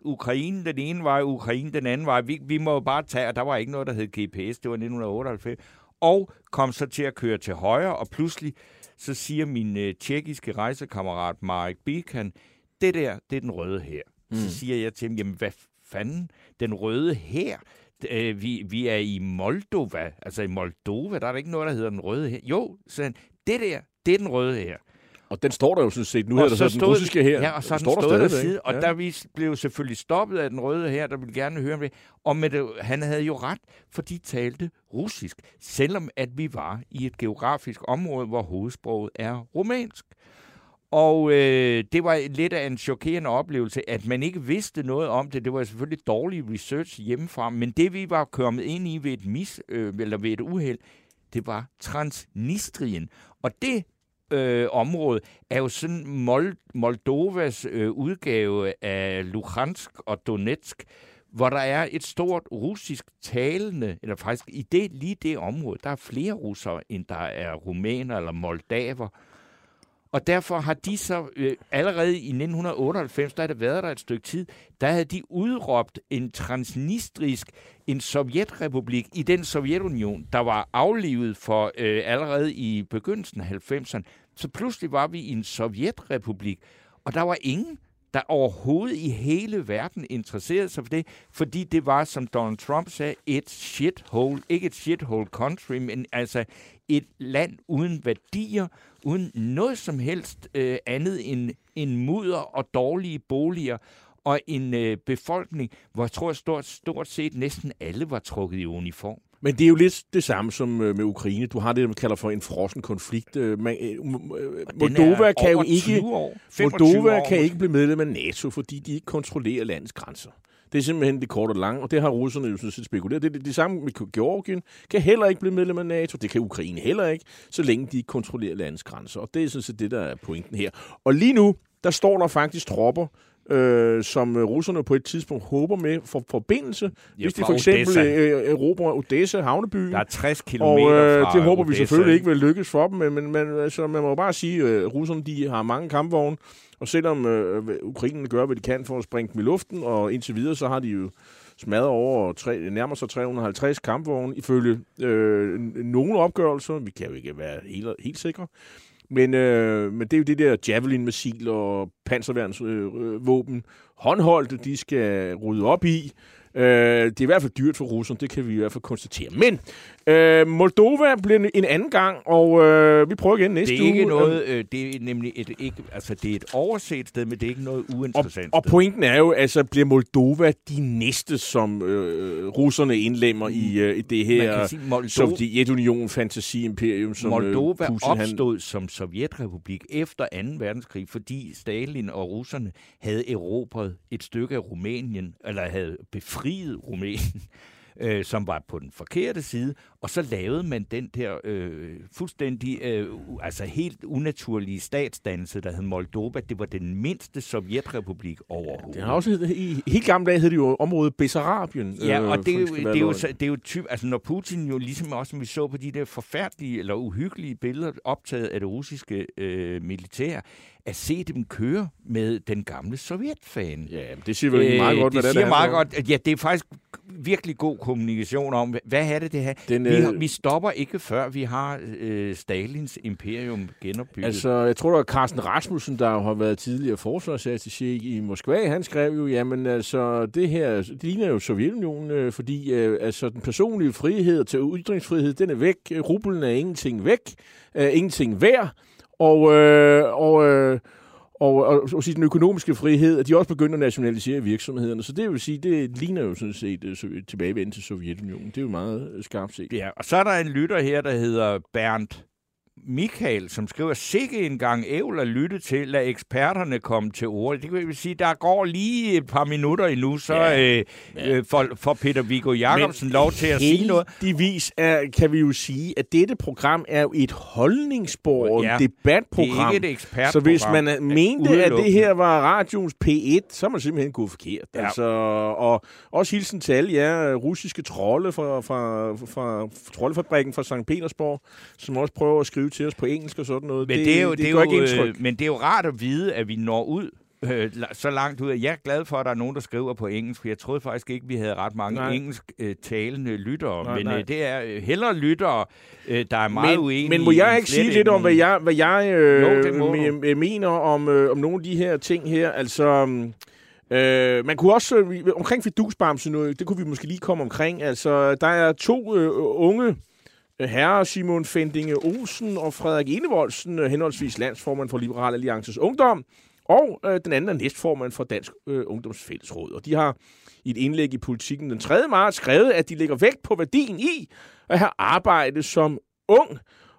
Ukraine den ene vej, Ukraine den anden vej, vi, vi må jo bare tage, og der var ikke noget, der hed GPS, det var 1998, og kom så til at køre til højre, og pludselig så siger min øh, tjekkiske rejsekammerat Marek Bikan, det der, det er den røde her. Mm. Så siger jeg til ham, jamen hvad fanden, den røde her? Øh, vi, vi er i Moldova, altså i Moldova, der er der ikke noget, der hedder den røde her. Jo, så han, det der, det er den røde her. Og den står der jo sådan set. Nu hedder der så den russiske her. Ja, og så den står stået der stadigvæk. side, og ja. der vi blev selvfølgelig stoppet af den røde her, der ville gerne høre om det. Og med det, han havde jo ret, for de talte russisk, selvom at vi var i et geografisk område, hvor hovedsproget er romansk. Og øh, det var lidt af en chokerende oplevelse, at man ikke vidste noget om det. Det var selvfølgelig dårlig research hjemmefra, men det vi var kommet ind i ved et, mis, øh, eller ved et uheld, det var Transnistrien. Og det øh, område er jo sådan Mol- Moldovas øh, udgave af Luhansk og Donetsk, hvor der er et stort russisk talende, eller faktisk i det, lige det område, der er flere russere, end der er rumæner eller moldaver. Og derfor har de så øh, allerede i 1998, der har det været der et stykke tid, der havde de udråbt en transnistrisk, en sovjetrepublik i den Sovjetunion, der var aflivet for øh, allerede i begyndelsen af 90'erne. Så pludselig var vi i en sovjetrepublik, og der var ingen, der overhovedet i hele verden interesserede sig for det, fordi det var, som Donald Trump sagde, et shithole, ikke et shithole country, men altså et land uden værdier, uden noget som helst øh, andet end, end mudder og dårlige boliger, og en øh, befolkning, hvor jeg tror stort, stort set næsten alle var trukket i uniform. Men det er jo lidt det samme som øh, med Ukraine. Du har det, man kalder for en frossen konflikt. Øh, Man, øh, Moldova kan jo ikke, år, 25 Moldova år, kan ikke blive medlem af NATO, fordi de ikke kontrollerer landets grænser. Det er simpelthen det korte og lange, og det har russerne jo sådan set spekuleret. Det er det, det samme med Georgien. Kan heller ikke blive medlem af NATO. Det kan Ukraine heller ikke, så længe de ikke kontrollerer landets grænser. Og det er sådan set det, der er pointen her. Og lige nu, der står der faktisk tropper øh, som øh, russerne på et tidspunkt håber med for forbindelse, Ja, hvis de for eksempel Odessa. øh, erobrer Odessa, havnebyen. Der er 60 km Og øh, det håber vi Odessa. selvfølgelig ikke vil lykkes for dem, men, men, altså, man må bare sige, at øh, russerne de har mange kampvogne, og selvom øh, Ukraine gør, hvad de kan for at springe dem i luften, og indtil videre, så har de jo smadret over tre, nærmere sig 350 kampvogne, ifølge øh, nogle opgørelser. Vi kan jo ikke være helt, helt sikre. Men, øh, men det er jo det der Javelin-missil og panserværnsvåben, øh, våben, håndholdte, de skal rydde op i. Øh, det er i hvert fald dyrt for russerne, det kan vi i hvert fald konstatere. Men øh, Moldova bliver en anden gang, og øh, vi prøver igen næste Det er ikke uge. noget, øh, det er nemlig et, ikke, altså det er et overset sted, men det er ikke noget Og, uinteressant og sted. pointen er jo, altså bliver Moldova de næste, som øh, russerne indlemmer i, øh, i det her Moldova, Sovjetunion fantasi-imperium, som Moldova øh, Putin, han, opstod som sovjetrepublik efter 2. verdenskrig, fordi Stalin og russerne havde erobret et stykke af Rumænien, eller havde befriet Rumænien, øh, som var på den forkerte side, og så lavede man den der øh, fuldstændig, øh, altså helt unaturlige statsdannelse, der hed Moldova. Det var den mindste sovjetrepublik overhovedet. det har også hed, i helt gamle dage hed det jo området Bessarabien. Ja, øh, og det er, jo, det, er jo, det er jo typ, altså når Putin jo ligesom også, som vi så på de der forfærdelige eller uhyggelige billeder optaget af det russiske øh, militær, at se dem køre med den gamle sovjetfane. Ja, det siger vel meget godt, det hvad det siger er, meget godt, ja, det er faktisk virkelig god kommunikation om, hvad- hvad er det, det her? Den, vi, har, øh, vi stopper ikke, før vi har øh, Stalins imperium genopbygget. Altså, jeg tror, det var Carsten Rasmussen, der har været tidligere forsvarsattaché i Moskva. Han skrev jo, jamen altså, det her, det ligner jo Sovjetunionen, øh, fordi øh, altså, den personlige frihed til ytringsfrihed, den er væk. Rublen er ingenting væk, øh, ingenting værd. Og, øh, og, øh, og, og, og sige, den økonomiske frihed, at de også begynder at nationalisere virksomhederne. Så det vil sige, det ligner jo sådan set øh, tilbagevendt til Sovjetunionen. Det er jo meget øh, skarpt set. Ja, og så er der en lytter her, der hedder Bernd Michael, som skriver, sikke en gang ævl at lytte til, lad eksperterne komme til ord. Det vil sige, der går lige et par minutter endnu, så Ja. øh, øh, får, får Peter Viggo Jacobsen lov til at sige noget. Heldigvis er, kan vi jo sige, at dette program er jo et holdningsbordet Ja, ja, Det debatprogram. er ikke et ekspertprogram. så hvis man øh, mente, at det her var radions P1, så er man simpelthen gået forkert. Ja. Ja. Altså, og også hilsen til alle jer russiske trolde fra, fra, fra, fra troldefabrikken fra St. Petersborg, som også prøver at skrive til os på engelsk og sådan noget. Men det, det, er jo, det, gør er ikke jo, indtryk. øh, men det er jo rart at vide, at vi når ud øh, så langt ud. Jeg er glad for, at der er nogen, der skriver på engelsk, for jeg troede faktisk ikke, vi havde ret mange Nej. engelsk øh, talende lyttere. Nej, men nej. Øh, det er øh, hellere lyttere, øh, der er meget men, uenige. men må jeg ikke sige lidt om, hvad jeg, hvad jeg øh, Jo, det mener om, øh, om nogle af de her ting her? Altså, mm, øh, man kunne også, øh, omkring fidusbamse nu, det kunne vi måske lige komme omkring. Altså, der er to øh, unge herre Simon Fendinge Olsen og Frederik Enevoldsen, øh, henholdsvis landsformand for Liberal Alliances Ungdom, og øh, den anden er næstformand for Dansk øh, Ungdomsfællesråd. Og de har i et indlæg i politikken den 3. marts skrevet, at de lægger vægt på værdien i at have arbejde som ung,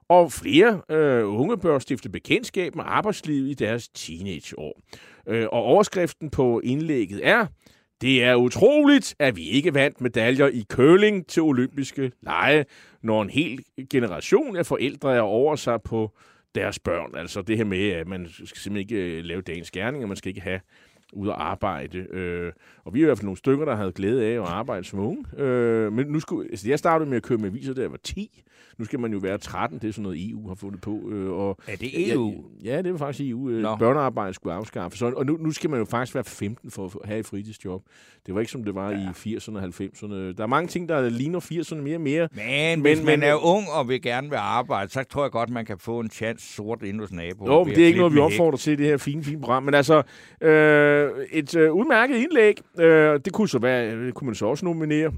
og flere øh, unge bør stifte bekendtskab med arbejdslivet i deres teenageår. Øh, og overskriften på indlægget er, det er utroligt, at vi ikke vandt medaljer i curling til olympiske lege, når en hel generation af forældre er over sig på deres børn. Altså det her med, at man skal simpelthen ikke øh, lave dagens gerning, og man skal ikke have ud at arbejde. Øh, og vi er i hvert fald nogle stykker, der havde glæde af at arbejde som unge. Øh, men nu skulle, altså jeg startede med at køre med aviser, da jeg var 10. Nu skal man jo være 13, det er sådan noget EU har fundet på. Øh, og Er det EU? Ja, det var faktisk EU. Øh, børnearbejde skulle afskaffes. Så, og nu, nu skal man jo faktisk være 15 for at have et fritidsjob. Det var ikke som det var ja. i 80'erne og 90'erne. Der er mange ting, der ligner 80'erne mere og mere. Men, Men- hvis man men- er ung og vil gerne vil arbejde, så tror jeg godt, man kan få en chance sort ind hos naboen. Jo, det er ikke noget, vi opfordrer til det her fine, fine program. Men altså, øh, et øh, udmærket indlæg, øh, det kunne så være, det kunne man så også nominere.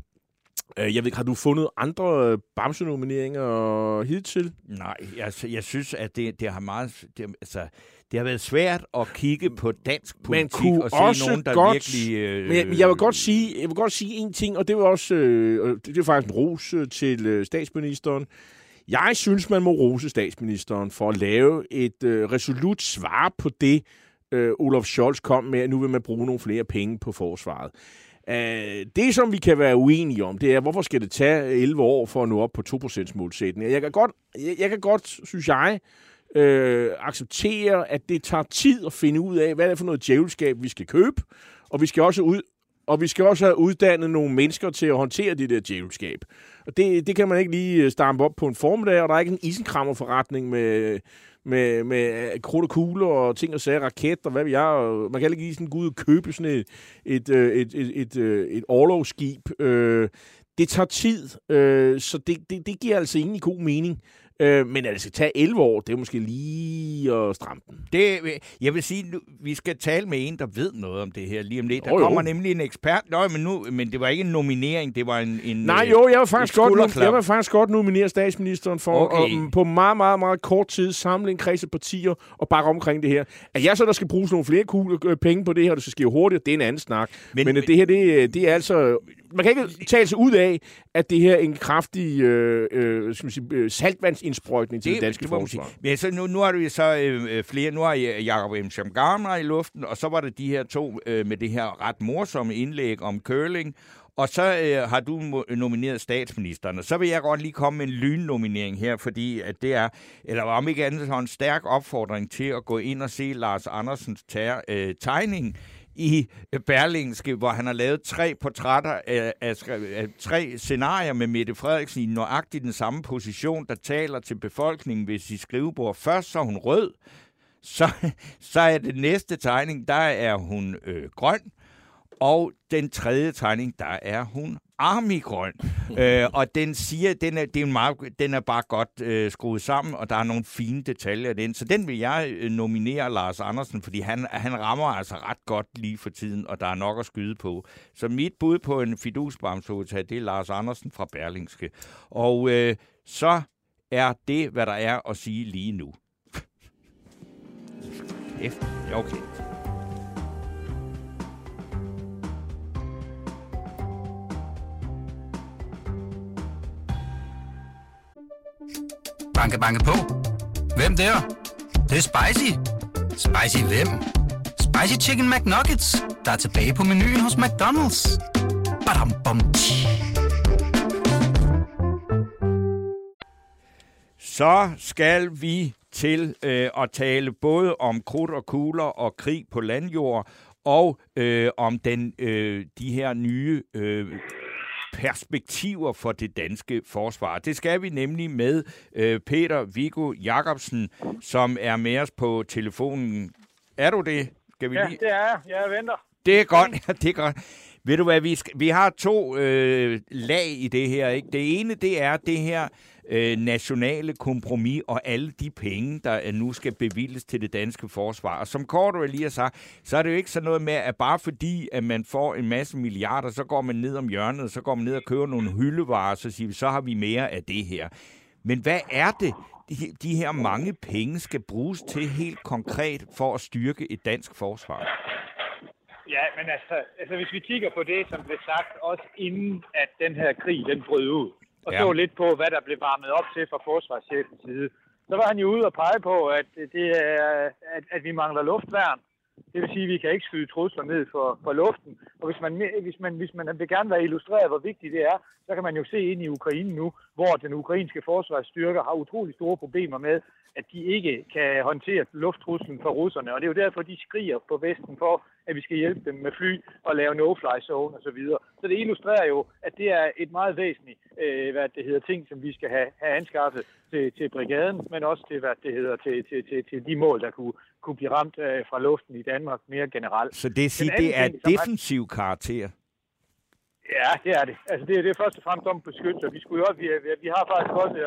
Øh, jeg ved ikke, har du fundet andre øh, Bamse-nomineringer hidtil? Nej, altså, jeg synes, at det, det har meget... Det, altså, det har været svært at kigge på dansk politik kunne og se også nogen, der godt- virkelig... Øh, Men jeg, jeg, vil godt sige, jeg vil godt sige en ting, og det er også øh, det, er faktisk en ros øh, til øh, statsministeren. Jeg synes, man må rose statsministeren for at lave et øh, resolut svar på det, øh, Olof Scholz kom med, at nu vil man bruge nogle flere penge på forsvaret. Uh, det, som vi kan være uenige om, det er, hvorfor skal det tage 11 år for at nå op på 2%-målsætningen? Jeg kan godt, jeg, jeg kan godt synes jeg, øh, acceptere, at det tager tid at finde ud af, hvad det er for noget djævelskab, vi skal købe. Og vi skal også ud, og vi skal også have uddannet nogle mennesker til at håndtere det der djævelskab. Og det, det kan man ikke lige øh, stampe op på en formiddag, og der er ikke en isenkrammerforretning med, med, med øh, krudt og kugler og ting og sager, raketter, hvad vi jeg. Man kan ikke lige sådan gå ud og købe sådan et, et, øh, et, et, et, øh, et, et overlovsskib. Øh, det tager tid, øh, så det, det, det giver altså ingen god mening. Øh, men altså, tage 11 år, det er måske lige at stramme den. Det, jeg vil sige, nu, vi skal tale med en, der ved noget om det her lige om lidt. Der Jo, jo. kommer nemlig en ekspert. Nå, men, nu, men det var ikke en nominering, det var en... en Nej, øh, jo, jeg vil faktisk, godt, jeg vil faktisk godt nominere statsministeren for Okay. at, på meget, meget, meget kort tid samle en kreds af partier og bakke omkring det her. At jeg så, der skal bruges nogle flere kugler, øh, penge på det her, og det skal ske hurtigt, det er en anden snak. Men- Men, men, det her, det, det er altså... Man kan ikke tale sig ud af, at det her er en kraftig øh, øh, skal man sige, øh, saltvandsindsprøjtning til det, det danske sige. forsvar. Men så nu, nu har du så øh, øh, flere. Nu har Jacob M. Shamgarner i luften, og så var det de her to øh, med det her ret morsomme indlæg om curling. Og så øh, har du nomineret statsministeren, og så vil jeg godt lige komme med en lynnominering her, fordi at det er, eller om ikke andet, så en stærk opfordring til at gå ind og se Lars Andersens ter- øh, tegning i øh, Berlingske, hvor han har lavet tre portrætter af, af, af tre scenarier med Mette Frederiksen i nøjagtigt den samme position, der taler til befolkningen ved sit skrivebord. Først så er hun rød, så, så er det næste tegning, der er hun øh, grøn, og den tredje tegning, der er hun armigrøn. øh, og den siger, den er, det er en meget, den er bare godt øh, skruet sammen, og der er nogle fine detaljer i den. Så den vil jeg øh, nominere Lars Andersen, fordi han, han rammer altså ret godt lige for tiden, og der er nok at skyde på. Så mit bud på en fidusbamsota, det er Lars Andersen fra Berlingske. Og øh, så er det, hvad der er at sige lige nu. Efter. Okay. Banke, banke på. Hvem der? Det, det er spicy. Spicy hvem? Spicy Chicken McNuggets, der er tilbage på menuen hos McDonald's. Badum, bom, tji. Så skal vi til øh, at tale både om krudt og kugler og krig på landjord, og øh, om den, øh, de her nye øh, perspektiver for det danske forsvar. Det skal vi nemlig med øh, Peter Viggo Jacobsen, som er med os på telefonen. Er du det? Skal vi Ja, lige... det er jeg. Jeg venter. Det er godt, ja, det er godt. Ved du hvad, vi, skal, vi har to øh, lag i det her. Ikke? Det ene, det er det her øh, nationale kompromis og alle de penge, der øh, nu skal bevilges til det danske forsvar. Og som Cordua lige har sagt, så er det jo ikke sådan noget med, at bare fordi, at man får en masse milliarder, så går man ned om hjørnet, så går man ned og køber nogle hyldevarer, så siger vi, så har vi mere af det her. Men hvad er det, de, de her mange penge skal bruges til helt konkret for at styrke et dansk forsvar? Ja, men altså, altså, hvis vi kigger på det, som blev sagt også inden, at den her krig, den brød ud, og Ja. så lidt på, hvad der blev varmet op til fra forsvarschefens side, så var han jo ude og pege på, at, det er, at, at vi mangler luftværn. Det vil sige, at vi kan ikke skyde trusler ned for, for luften. Og hvis man, hvis, man, hvis man vil gerne være illustreret, hvor vigtigt det er, så kan man jo se ind i Ukraine nu, hvor den ukrainske forsvarsstyrker har utrolig store problemer med, at de ikke kan håndtere lufttruslen fra russerne. Og det er jo derfor, de skriger på Vesten for, at vi skal hjælpe dem med fly og lave no-fly zone osv. Så, så det illustrerer jo, at det er et meget væsentligt øh, hvad det hedder, ting, som vi skal have, have anskaffet til, til brigaden, men også til, hvad det hedder, til, til, til, til de mål, der kunne, kunne blive ramt øh, fra luften i Danmark mere generelt. Så det, anden det er ting, er- defensiv karakter. Ja, det er det. Altså, det, er- det er først og fremmest om beskyttelse. Vi, skulle jo også, vi, vi, har faktisk også...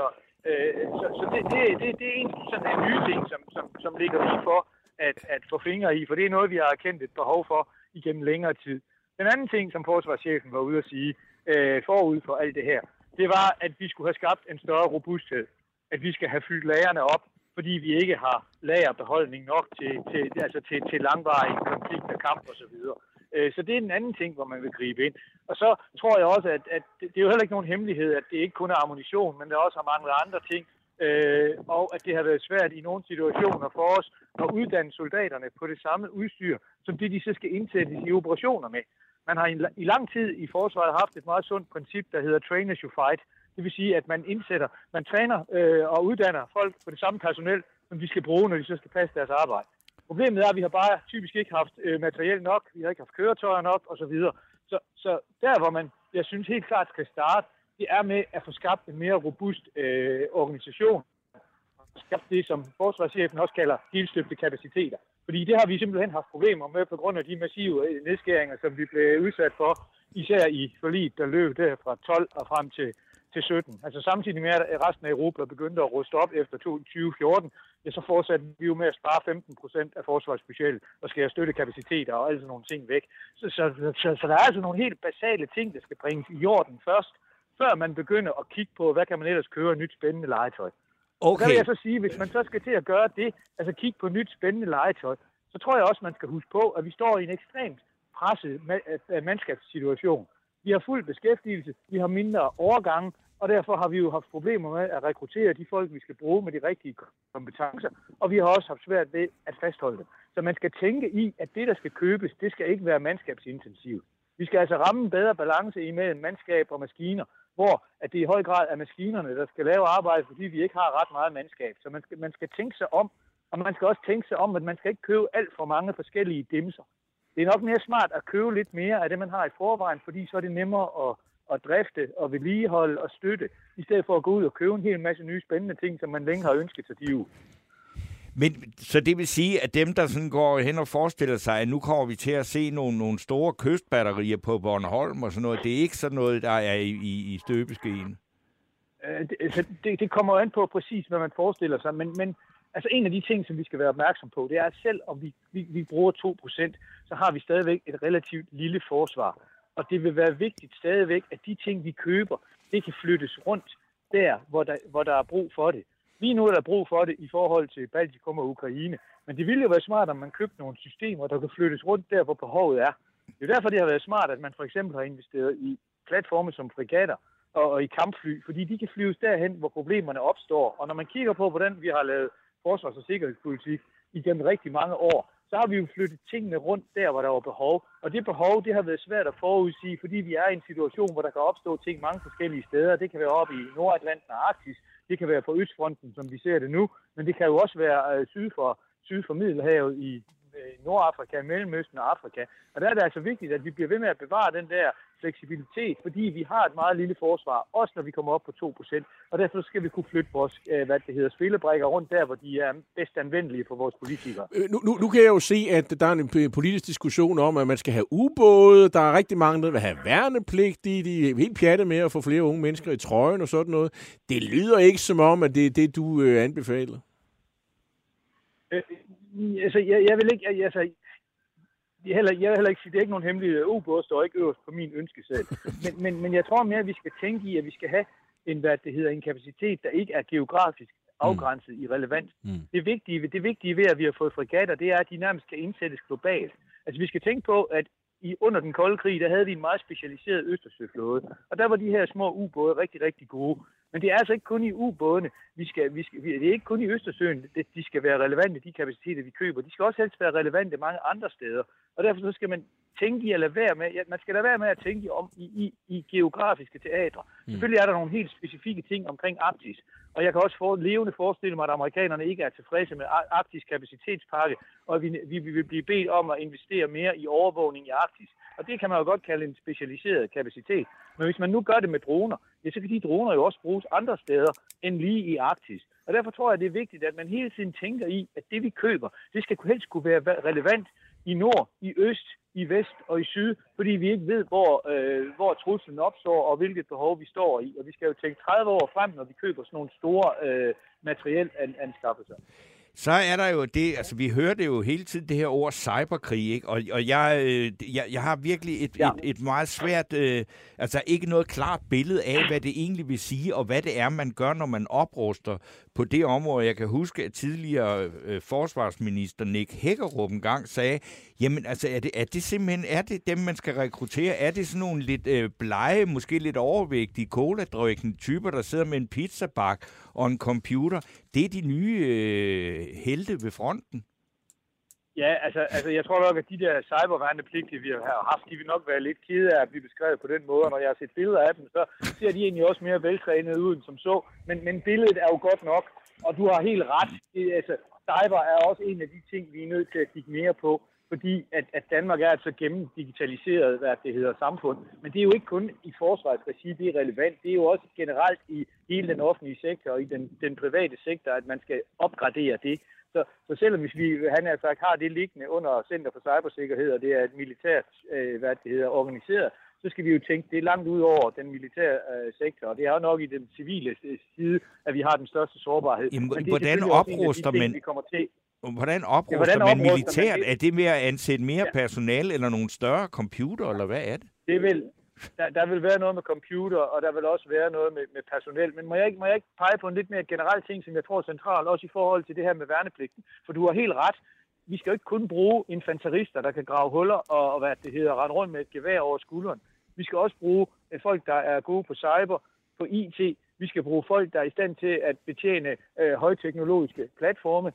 Øh, så så det, det, det, det er en sådan en nye ting, som, som, som ligger lige for at, at få fingre i, for det er noget, vi har erkendt et behov for igennem længere tid. Den anden ting, som forsvarschefen var ude at sige øh, forud for alt det her, det var, at vi skulle have skabt en større robusthed. At vi skal have fyldt lagerne op, fordi vi ikke har lagerbeholdning nok til, til, altså til, til langvarig konflikt og kamp osv. Øh, Så det er en anden ting, hvor man vil gribe ind. Og så tror jeg også, at, at det er jo heller ikke nogen hemmelighed, at det ikke kun er ammunition, men der også har manglet andre ting. Øh, og at det har været svært i nogle situationer for os at uddanne soldaterne på det samme udstyr, som det de så skal indsættes i operationer med. Man har i, i lang tid i forsvaret haft et meget sundt princip, der hedder train as you fight. Det vil sige, at man indsætter, man træner øh, og uddanner folk på det samme personel som de skal bruge, når de så skal passe deres arbejde. Problemet er, at vi har bare typisk ikke haft øh, materiel nok, vi har ikke haft køretøjer nok osv. Så, så der, hvor man, jeg synes helt klart skal starte, det er med at få skabt en mere robust øh, organisation. Skabt det, som forsvarschefen også kalder helstøbte kapaciteter. Fordi det har vi simpelthen haft problemer med på grund af de massive øh, nedskæringer, som vi blev udsat for, især i forliget, der løb der fra 12 og frem til, til 17. Altså samtidig med, at resten af Europa begyndte at ruste op efter 2014, ja, så fortsatte vi jo med at spare 15 procent af forsvarsbudgettet og skære støttekapaciteter og alle sådan nogle ting væk. Så, så, så, så der er altså nogle helt basale ting, der skal bringes i orden først, før man begynder at kigge på, hvad kan man ellers køre nyt spændende legetøj. Okay. Så vil jeg så sige, hvis man så skal til at gøre det, altså kigge på nyt spændende legetøj, så tror jeg også, man skal huske på, at vi står i en ekstremt presset mandskabssituation. Vi har fuld beskæftigelse, vi har mindre overgange, og derfor har vi jo haft problemer med at rekruttere de folk, vi skal bruge med de rigtige kompetencer, og vi har også haft svært ved at fastholde dem. Så man skal tænke i, at det, der skal købes, det skal ikke være mandskabsintensivt. Vi skal altså ramme en bedre balance imellem mandskab og maskiner, hvor at det i høj grad er maskinerne, der skal lave arbejde, fordi vi ikke har ret meget mandskab. Så man skal, man skal tænke sig om, og man skal også tænke sig om, at man skal ikke købe alt for mange forskellige dimser. Det er nok mere smart at købe lidt mere af det, man har i forvejen, fordi så er det nemmere at, at drifte og vedligeholde og støtte, i stedet for at gå ud og købe en hel masse nye spændende ting, som man længe har ønsket sig de. Men så det vil sige, at dem, der sådan går hen og forestiller sig, at nu kommer vi til at se nogle, nogle store kystbatterier på Bornholm og sådan noget, det er ikke sådan noget, der er i, i, i støbeskeen? Øh, det, altså, det, det kommer an på præcis, hvad man forestiller sig, men, men altså en af de ting, som vi skal være opmærksom på, det er, at selv om vi, vi, vi bruger 2%, så har vi stadigvæk et relativt lille forsvar. Og det vil være vigtigt stadigvæk, at de ting, vi køber, det kan flyttes rundt der, hvor der, hvor der er brug for det. Lige nu er der brug for det i forhold til Baltikum og Ukraine. Men det ville jo være smart, om man købte nogle systemer, der kan flyttes rundt der, hvor behovet er. Det er derfor, det har været smart, at man for eksempel har investeret i platforme som frigatter og, og i kampfly, fordi de kan flyves derhen, hvor problemerne opstår. Og når man kigger på, hvordan vi har lavet forsvars- og sikkerhedspolitik igennem rigtig mange år, så har vi jo flyttet tingene rundt der, hvor der var behov. Og det behov, det har været svært at forudsige, fordi vi er i en situation, hvor der kan opstå ting mange forskellige steder. Det kan være oppe i Nordatlanten og Arktis, det kan være på Østfronten, som vi ser det nu, men det kan jo også være øh, syd, for, syd for Middelhavet i Nordafrika, Mellemøsten og Afrika. Og der er det altså vigtigt, at vi bliver ved med at bevare den der fleksibilitet, fordi vi har et meget lille forsvar, også når vi kommer op på 2%. Og derfor skal vi kunne flytte vores øh, hvad det hedder, spillebrækker rundt der, hvor de er bedst anvendelige for vores politikere. Øh, nu, nu, nu kan jeg jo se, at der er en politisk diskussion om, at man skal have ubåde. Der er rigtig mange, der vil have værnepligtige. De er helt pjatte med at få flere unge mennesker i trøjen og sådan noget. Det lyder ikke som om, at det er det, du øh, anbefaler. Øh, altså, jeg, jeg vil ikke, altså, jeg, heller, jeg vil heller ikke sige, det er ikke nogen hemmelighed. Ubåde står ikke øverst på min ønskeseddel. Men, men, men jeg tror mere, at vi skal tænke i, at vi skal have en, hvad det hedder, en kapacitet, der ikke er geografisk afgrænset mm. i relevant. Mm. Det, vigtige, det vigtige ved, at vi har fået frigatter, det er, at de nærmest kan indsættes globalt. Altså vi skal tænke på, at i, under den kolde krig, der havde vi en meget specialiseret Østersøflåde, og der var de her små ubåde rigtig, rigtig gode. Men det er altså ikke kun i ubådene. Vi skal, vi skal, det er ikke kun i Østersøen, det, de skal være relevante, de kapaciteter, vi køber. De skal også helst være relevante mange andre steder. Og derfor så skal man tænke i at lade være med, ja, man skal lade være med at tænke om i, i, i geografiske teatre. Mm. Selvfølgelig er der nogle helt specifikke ting omkring Arktis, og jeg kan også få levende forestille mig, at amerikanerne ikke er tilfredse med Arktis kapacitetspakke, og vi, vi, vi vil blive bedt om at investere mere i overvågning i Arktis. Og det kan man jo godt kalde en specialiseret kapacitet. Men hvis man nu gør det med droner, ja, så kan de droner jo også bruges andre steder end lige i Arktis. Og derfor tror jeg, det er vigtigt, at man hele tiden tænker i, at det vi køber, det skal helst kunne være relevant i nord, i øst, i vest og i syd, fordi vi ikke ved, hvor, øh, hvor truslen opstår og hvilket behov vi står i. Og vi skal jo tænke 30 år frem, når vi køber sådan nogle store øh, materiel anskaffelser så er der jo det, altså vi hører det jo hele tiden, det her ord cyberkrig, ikke? Og, og jeg, øh, jeg, jeg har virkelig et, ja. et, et meget svært, øh, altså ikke noget klart billede af, hvad det egentlig vil sige, og hvad det er, man gør, når man opruster på det område. Jeg kan huske, at tidligere øh, forsvarsminister Nick Hækkerup engang sagde, jamen altså, er det, er det simpelthen, er det dem, man skal rekruttere? Er det sådan nogle lidt øh, blege, måske lidt overvægtige, cola typer, der sidder med en pizzabak og en computer? Det er de nye øh, helte ved fronten. Ja, altså, altså jeg tror nok, at de der cyberværnepligtige, vi har haft, de vil nok være lidt kede af at blive beskrevet på den måde. Og når jeg har set billeder af dem, så ser de egentlig også mere veltrænede ud end som så. Men, men billedet er jo godt nok. og du har helt ret. Det, altså, cyber er også en af de ting, vi er nødt til at kigge mere på, fordi at, at Danmark er et så gennemdigitaliseret, hvad det hedder, samfund. Men det er jo ikke kun i forsvarsregi, det er relevant. Det er jo også generelt i hele den offentlige sektor og i den, den private sektor, at man skal opgradere det. Så, så selvom hvis vi, han sagt, har det liggende under Center for Cybersikkerhed, og det er et militært, øh, hvad det hedder, organiseret, så skal vi jo tænke, det er langt ud over den militære øh, sektor, og det er jo nok i den civile side, at vi har den største sårbarhed. Jamen, Men det hvordan opruster man... Vi kommer til. Hvordan opruster hvordan man militært? Man det? Er det med at ansætte mere ja. personale eller nogle større computer, eller hvad er det? Det vil, der, der vil være noget med computer, og der vil også være noget med, med personel. Men må jeg, ikke, må jeg ikke pege på en lidt mere generel ting, som jeg tror er central, også i forhold til det her med værnepligten? For du har helt ret. Vi skal jo ikke kun bruge infanterister, der kan grave huller og, og hvad det hedder, rende rundt med et gevær over skulderen. Vi skal også bruge øh, folk, der er gode på cyber, på IT. Vi skal bruge folk, der er i stand til at betjene øh, højteknologiske platforme.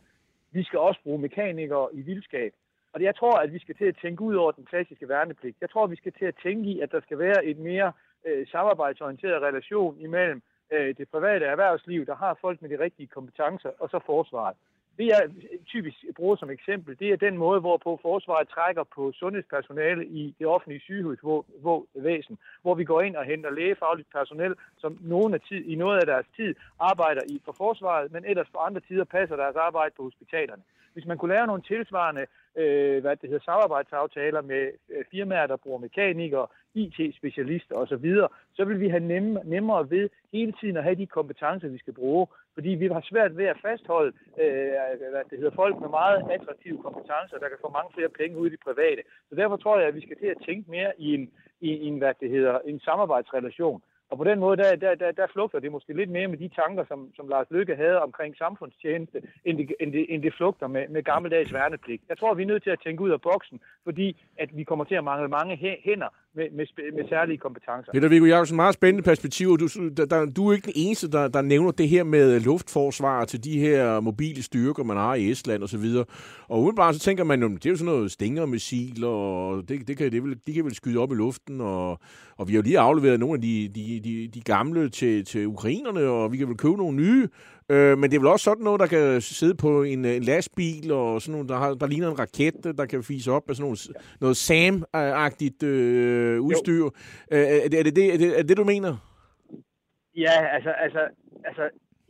Vi skal også bruge mekanikere i vildskab. Og jeg tror, at vi skal til at tænke ud over den klassiske værnepligt. Jeg tror, at vi skal til at tænke i, at der skal være et mere øh, samarbejdsorienteret relation imellem øh, det private erhvervsliv, der har folk med de rigtige kompetencer, og så forsvaret. Det jeg typisk bruger som eksempel, det er den måde, hvorpå forsvaret trækker på sundhedspersonale i det offentlige sygehusvæsen, hvor vi går ind og henter lægefagligt personel, som nogen af tid, i noget af deres tid arbejder i for forsvaret, men ellers for andre tider passer deres arbejde på hospitalerne. Hvis man kunne lave nogle tilsvarende øh, hvad det hedder, samarbejdsaftaler med øh, firmaer, der bruger mekanikere, IT-specialister osv., så vil vi have nemme, nemmere ved hele tiden at have de kompetencer, vi skal bruge. Fordi vi har svært ved at fastholde øh, hvad det hedder, folk med meget attraktive kompetencer, der kan få mange flere penge ud i det private. Så derfor tror jeg, at vi skal til at tænke mere i en, i, i en, hvad det hedder, en samarbejdsrelation. Og på den måde, der, der, der, der flugter det måske lidt mere med de tanker, som, som Lars Lykke havde omkring samfundstjeneste, end det, end det, end det flugter med, med gammeldags værnepligt. Jeg tror, vi er nødt til at tænke ud af boksen, fordi at vi kommer til at mangle mange hænder med, med, med særlige kompetencer. Peter Viggo Jacobsen, meget spændende perspektiv. Du, der, der, du er ikke den eneste, der, der nævner det her med øh, luftforsvar til de her mobile styrker, man har i Estland osv. Og, og umiddelbart så tænker man, det er jo sådan noget stingermissiler, og det, det kan, det vil, de kan vel skyde op i luften, og, og vi har jo lige afleveret nogle af de, de, de, de gamle til, til ukrainerne, og vi kan vel købe nogle nye. Øh, men det er vel også sådan noget, der kan sidde på en, en lastbil, og sådan noget, der, har, der ligner en raket, der kan fise op med sådan noget, noget SAM-agtigt øh, udstyr. Øh, er, det, er, det, er, det, er det, du mener? Ja, altså, altså, altså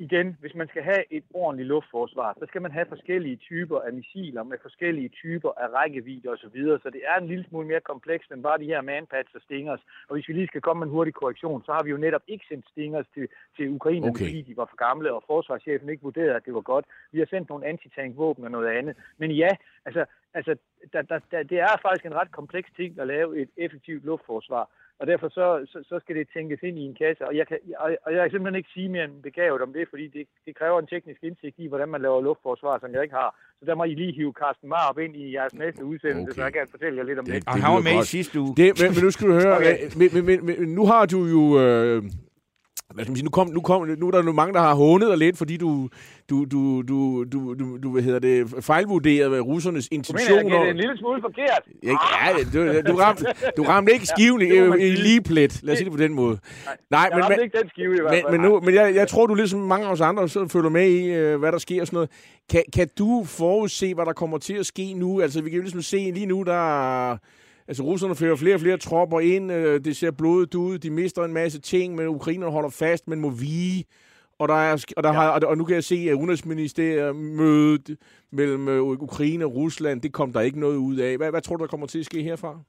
igen, hvis man skal have et ordentligt luftforsvar, så skal man have forskellige typer af missiler med forskellige typer af rækkevidde osv. Så, så det er en lille smule mere komplekst end bare de her manpads og stingers. Og hvis vi lige skal komme med en hurtig korrektion, så har vi jo netop ikke sendt stingers til, til Ukraine, okay. fordi de var for gamle, og forsvarschefen ikke vurderede, at det var godt. Vi har sendt nogle antitankvåben og noget andet. Men ja, altså, altså der, der, der, det er faktisk en ret kompleks ting at lave et effektivt luftforsvar og derfor så, så, så skal det tænkes ind i en kasse. Og jeg, kan, og jeg kan simpelthen ikke sige mere end begavet om det, fordi det, det kræver en teknisk indsigt i, hvordan man laver luftforsvar, som jeg ikke har. Så der må I lige hive Carsten Mar op ind i jeres næste udsendelse, okay. så jeg kan fortælle jer lidt om det. det. Og han var med i sidste uge. Det, men, men nu skal du høre, okay. men, men, men, men, nu har du jo... Øh, hvad skal man sige, nu, kom, nu, kom, nu er der nu mange, der har hånet dig lidt, fordi du, du, du, du, du, du, du hvad hedder det, fejlvurderet russernes intentioner. Du mener, jeg en lille smule forkert? Ja, ja du, du, ramte, du ramte ikke skiven i, i lige plet. Lad os sige det på den måde. Nej, Nej jeg men, ikke den skive i hvert fald. Men, men, nu, men jeg, jeg tror, du ligesom mange af os andre så følger med i, øh, hvad der sker og sådan noget. Kan, kan du forudse, hvad der kommer til at ske nu? Altså, vi kan jo ligesom se lige nu, der Altså, russerne fører flere og flere tropper ind. Øh, det ser blodet ud. De mister en masse ting, men ukrainerne holder fast, men må vige. Og, der er, og, der ja. har, og nu kan jeg se, at udenrigsministeriet mødet mellem øh, Ukraine og Rusland, det kom der ikke noget ud af. Hvad, hvad tror du, der kommer til at ske herfra?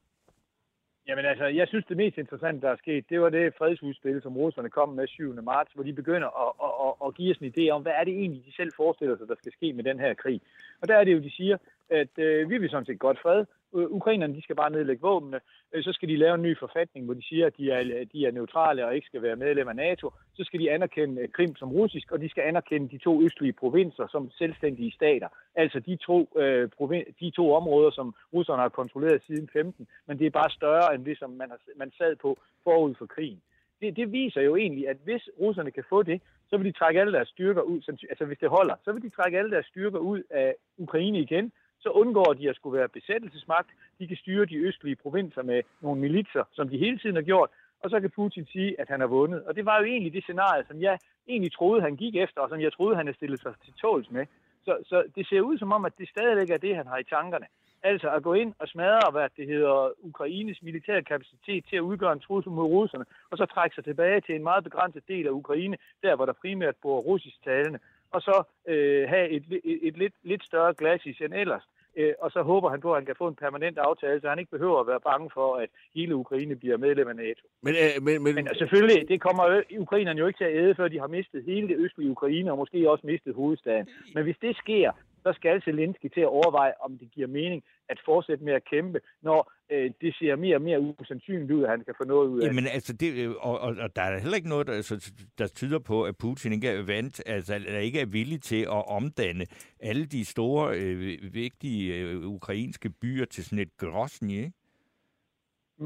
Jamen altså, jeg synes, det mest interessante, der er sket, det var det fredsudspil, som russerne kom med 7. marts, hvor de begynder at, at, at, at give os en idé om, hvad er det egentlig, de selv forestiller sig, der skal ske med den her krig. Og der er det jo, de siger, at øh, vi vil sådan set godt fred, Øh, ukrainerne de skal bare nedlægge våbnene. Øh, så skal de lave en ny forfatning, hvor de siger, at de er, de er neutrale og ikke skal være medlem af NATO. Så skal de anerkende øh, Krim som russisk, og de skal anerkende de to østlige provinser som selvstændige stater. Altså de to, øh, provin- de to områder, som russerne har kontrolleret siden 15, men det er bare større end det, som man, har, man sad på forud for krigen. Det, det viser jo egentlig, at hvis russerne kan få det, så vil de trække alle deres styrker ud, altså hvis det holder, så vil de trække alle deres styrker ud af Ukraine igen, så undgår de at skulle være besættelsesmagt. De kan styre de østlige provinser med nogle militser, som de hele tiden har gjort, og så kan Putin sige, at han har vundet. Og det var jo egentlig det scenarie, som jeg egentlig troede, han gik efter, og som jeg troede, han havde stillet sig til tåls med. Så, så det ser ud som om, at det stadigvæk er det, han har i tankerne. Altså at gå ind og smadre, hvad det hedder, Ukraines militære kapacitet til at udgøre en trussel mod russerne, og så trække sig tilbage til en meget begrænset del af Ukraine, der hvor der primært bor russisk talende, og så øh, have et, et, et lidt, lidt større glasis end ellers. Øh, og så håber han på, at han kan få en permanent aftale, så han ikke behøver at være bange for, at hele Ukraine bliver medlem af NATO. Men, øh, men, men, Men selvfølgelig, det kommer ukrainerne jo ikke til at æde, før de har mistet hele det østlige Ukraine, og måske også mistet hovedstaden. Men hvis det sker, så skal Zelensky til at overveje, om det giver mening at fortsætte med at kæmpe, når øh, det ser mere og mere usandsynligt ud, at han kan få noget ud af. Jamen altså, det, øh, og, og, og der er heller ikke noget, der, så, der tyder på, at Putin ikke er vant, altså eller ikke er villig til at omdanne alle de store, øh, vigtige øh, ukrainske byer til sådan et Grozny, ikke?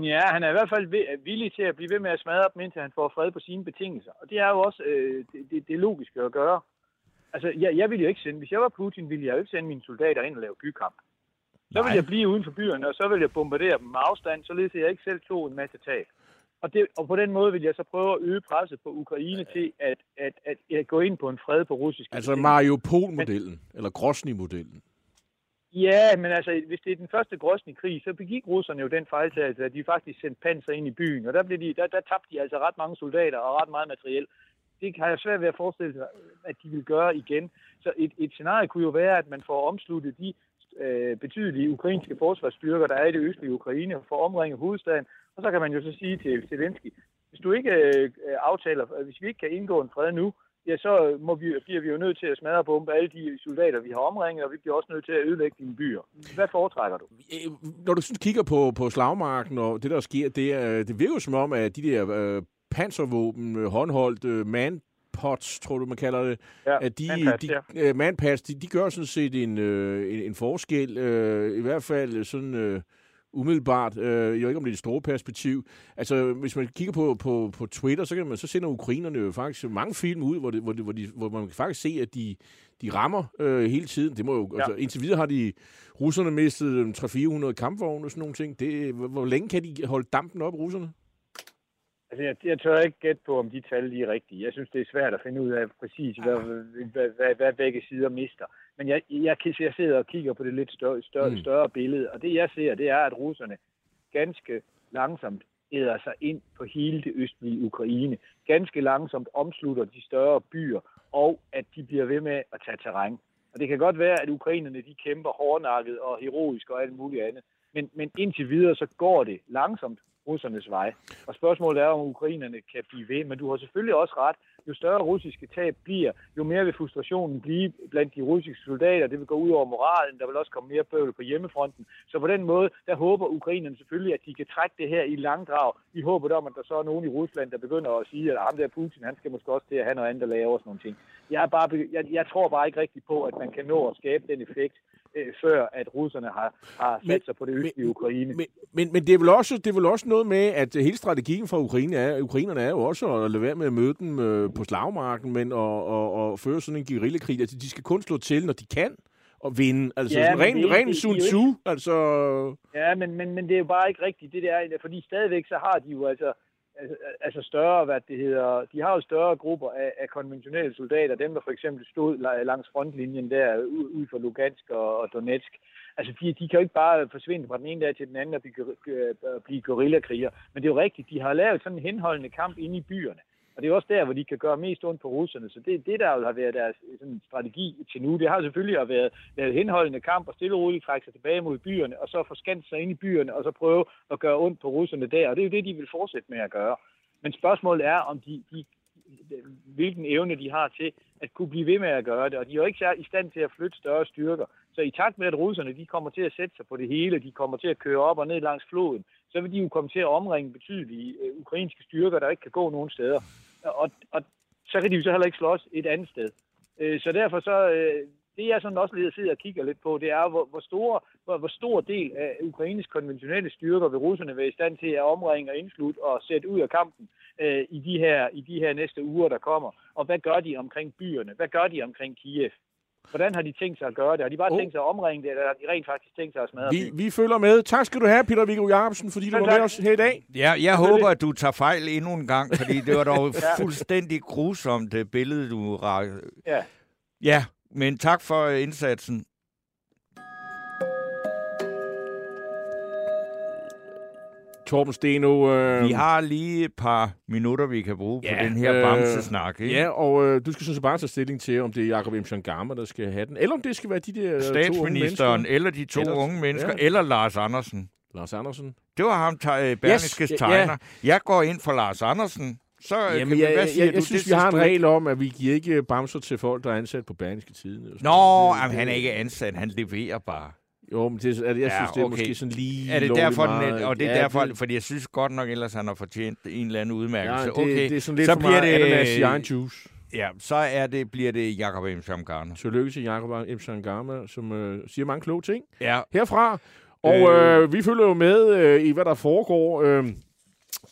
Ja, han er i hvert fald villig til at blive ved med at smadre dem, indtil han får fred på sine betingelser. Og det er jo også øh, det, det, det logiske at gøre. Altså, jeg, jeg ville jo ikke sende, hvis jeg var Putin, ville jeg jo ikke sende mine soldater ind og lave bykamp. Så ville jeg blive uden for byerne, og så ville jeg bombardere dem med afstand, således at jeg ikke selv tog en masse tab. Og, det, og på den måde vil jeg så prøve at øge presset på Ukraine til at, at, at, at gå ind på en fred på russisk altså Mariupol-modellen, eller Grosny-modellen. Ja, men altså, hvis det er den første grøsne krig, så begik russerne jo den fejltagelse, at de faktisk sendte panser ind i byen, og der, blev de, der, der tabte de altså ret mange soldater og ret meget materiel. Det har jeg svært ved at forestille sig, at de vil gøre igen. Så et, et scenarie kunne jo være, at man får omsluttet de øh, betydelige ukrainske forsvarsstyrker, der er i det østlige Ukraine, og får omringet hovedstaden. Og så kan man jo så sige til Zelensky, hvis du ikke øh, aftaler, hvis vi ikke kan indgå en fred nu, ja, så må vi, bliver vi jo nødt til at smadre og bombe alle de soldater, vi har omringet, og vi bliver også nødt til at ødelægge dine byer. Hvad foretrækker du? Øh, når du kigger på, på slagmarken og det, der sker, det, er, det virker jo som om, at de der øh, panservåben, øh, håndholdt øh, manpots, tror du, man kalder det, Ja, at de, manpads, de, ja. øh, manpads, de, de gør sådan set en, en, en forskel, øh, i hvert fald sådan øh, umiddelbart, øh, ved ikke om det er det store perspektiv. Altså, hvis man kigger på, på, på Twitter, så, kan man, så sender ukrainerne jo faktisk mange film ud, hvor, det, hvor, det, hvor, de, hvor man kan faktisk se, at de, de rammer øh, hele tiden. Det må jo, ja. altså, indtil videre har de russerne mistet øh, 300-400 kampvogne og sådan nogle ting. Det, hvor, hvor længe kan de holde dampen op, russerne? Altså, jeg, jeg tør ikke gætte på, om de tal de er rigtige. Jeg synes, det er svært at finde ud af præcis, hvad, hvad, hvad, hvad begge sider mister. Men jeg, jeg, jeg sidder og kigger på det lidt større, større, mm. større billede, og det jeg ser, det er, at russerne ganske langsomt æder sig ind på hele det østlige Ukraine. Ganske langsomt omslutter de større byer, og at de bliver ved med at tage terræn. Og det kan godt være, at ukrainerne de kæmper hårdnakket og heroisk og alt muligt andet. Men, men indtil videre, så går det langsomt russernes vej. Og spørgsmålet er, om ukrainerne kan blive ved. Men du har selvfølgelig også ret. Jo større russiske tab bliver, jo mere vil frustrationen blive blandt de russiske soldater. Det vil gå ud over moralen. Der vil også komme mere bøvl på hjemmefronten. Så på den måde, der håber ukrainerne selvfølgelig, at de kan trække det her i langdrag. I håber om, at der så er nogen i Rusland, der begynder at sige, at ham der Putin, han skal måske også til at have noget andet at lave og sådan nogle ting. Jeg, er bare, jeg, jeg tror bare ikke rigtigt på, at man kan nå at skabe den effekt, øh, før at russerne har, har sat Men- sig på det østlige Ukraine. Men, men, men det, er vel også, det er vel også noget med, at hele strategien for Ukraine er, ukrainerne er jo også at lade være med at møde dem øh, på slagmarken, men at, at, at føre sådan en guerillakrig. Altså, de skal kun slå til, når de kan og vinde. Altså, Ja, sådan men ren, det ren det- Sun Tzu. Altså, Ja, men, men, men det er jo bare ikke rigtigt, det der, fordi stadigvæk så har de jo altså, altså, altså større, hvad det hedder, de har jo større grupper af, af konventionelle soldater, dem der for eksempel stod langs frontlinjen der, ud, ud for Lugansk og, og Donetsk. Altså, de, de kan jo ikke bare forsvinde fra den ene dag til den anden og blive, blive gorillakriger. Men det er jo rigtigt, de har lavet sådan en henholdende kamp inde i byerne. Og det er også der, hvor de kan gøre mest ondt på russerne. Så det, det der jo har været deres sådan, strategi til nu, det har selvfølgelig at været lavet henholdende kamp og stille og roligt trække sig tilbage mod byerne, og så forskanse sig ind i byerne, og så prøve at gøre ondt på russerne der. Og det er jo det, de vil fortsætte med at gøre. Men spørgsmålet er, om de, de, hvilken evne de har til at kunne blive ved med at gøre det. Og de er jo ikke i stand til at flytte større styrker. Så i takt med, at russerne de kommer til at sætte sig på det hele, de kommer til at køre op og ned langs floden, så vil de jo komme til at omringe betydelige øh, ukrainske styrker, der ikke kan gå nogen steder. Og, og så kan de jo så heller ikke slås et andet sted. Øh, så derfor så, øh, det jeg sådan også lige sidder og kigger lidt på, det er, hvor, hvor, store, hvor, hvor stor del af Ukraines konventionelle styrker vil russerne være i stand til at omringe og indslutte og sætte ud af kampen øh, i, de her, i de her næste uger, der kommer. Og hvad gør de omkring byerne? Hvad gør de omkring Kiev? Hvordan har de tænkt sig at gøre det? Har de bare Oh. tænkt sig at omringe det, eller har de rent faktisk tænkt sig at smadre Vi, det? vi følger med. Tak skal du have, Peter Viggo Jacobsen, fordi du var med os her i dag. Ja, jeg håber, at du tager fejl endnu en gang, fordi det var dog fuldstændig grusomt, det billede, du rakte. Ja. Ja, men tak for indsatsen. Torben Steno. Øh, Vi har lige et par minutter, vi kan bruge Ja, på den her øh, bamsesnak. Ikke? Ja, og øh, du skal sådan bare tage stilling til, om det er Jacob M. Changama, der skal have den, eller om det skal være de der øh, to Statsministeren, mennesker. eller de to Eller- unge mennesker, ja. eller Lars Andersen. Lars Andersen. Det var ham, der Berlingskes ja, ja. tegner. Jeg går ind for Lars Andersen. Så, øh, Jamen, kan- jeg, hvad jeg, siger jeg, du? jeg synes, Det vi har en du- regel om, at vi giver ikke bamser til folk, der er ansat på Berlingske Tiden. Nå, jamen, han er ikke ansat, han leverer bare. Jo, men det, er- jeg Ja, synes, det er okay. måske sådan lige Er det derfor, meget. den, og det er Ja, derfor, det- fordi jeg synes godt nok, ellers han har fortjent en eller anden udmærkelse. Ja, det, okay, det er sådan lidt så for bliver meget det, ananas i egen juice. Ja, så er det, bliver det Jacob M. Schamgarner. Tillykke til Jacob M. Sangama, som øh, siger mange kloge ting Ja, herfra. Og øh, vi følger jo med øh, i, hvad der foregår. Øh,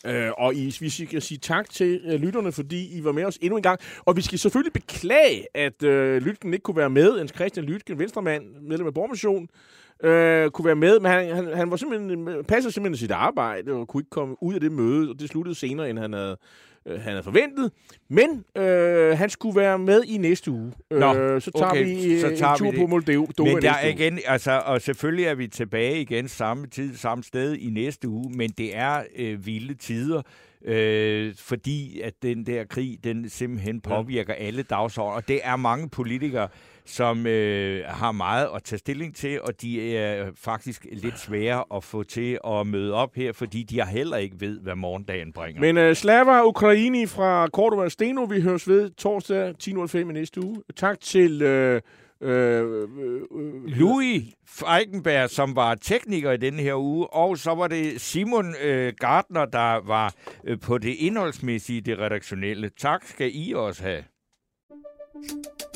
øh, og I, vi skal sige tak til øh, lytterne, fordi I var med os endnu en gang. Og vi skal selvfølgelig beklage, at øh, Lytken ikke kunne være med. Jens Christian Lytken, venstremand, medlem af Borgmission, øh, kunne være med, men han, han, han var simpelthen, øh, passede simpelthen sit arbejde og kunne ikke komme ud af det møde, og det sluttede senere, end han havde, øh, han havde forventet. Men øh, han skulle være med i næste uge. Nå, øh, så tager okay, vi så øh, tager en tur vi på det. Moldova men der er uge. igen, altså, og selvfølgelig er vi tilbage igen samme tid, samme sted i næste uge, men det er øh, vilde tider, øh, fordi at den der krig, den simpelthen påvirker alle dagsordner, og det er mange politikere, som øh, har meget at tage stilling til, og de er faktisk lidt svære at få til at møde op her, fordi de heller ikke ved, hvad morgendagen bringer. Men uh, Slava Ukraini fra Cordova Steno, vi høres ved torsdag 10.05 i næste uge. Tak til... Øh, øh, øh, øh, Louis Feigenberg, som var tekniker i denne her uge, og så var det Simon øh, Gardner, der var øh, på det indholdsmæssige, det redaktionelle. Tak skal I også have.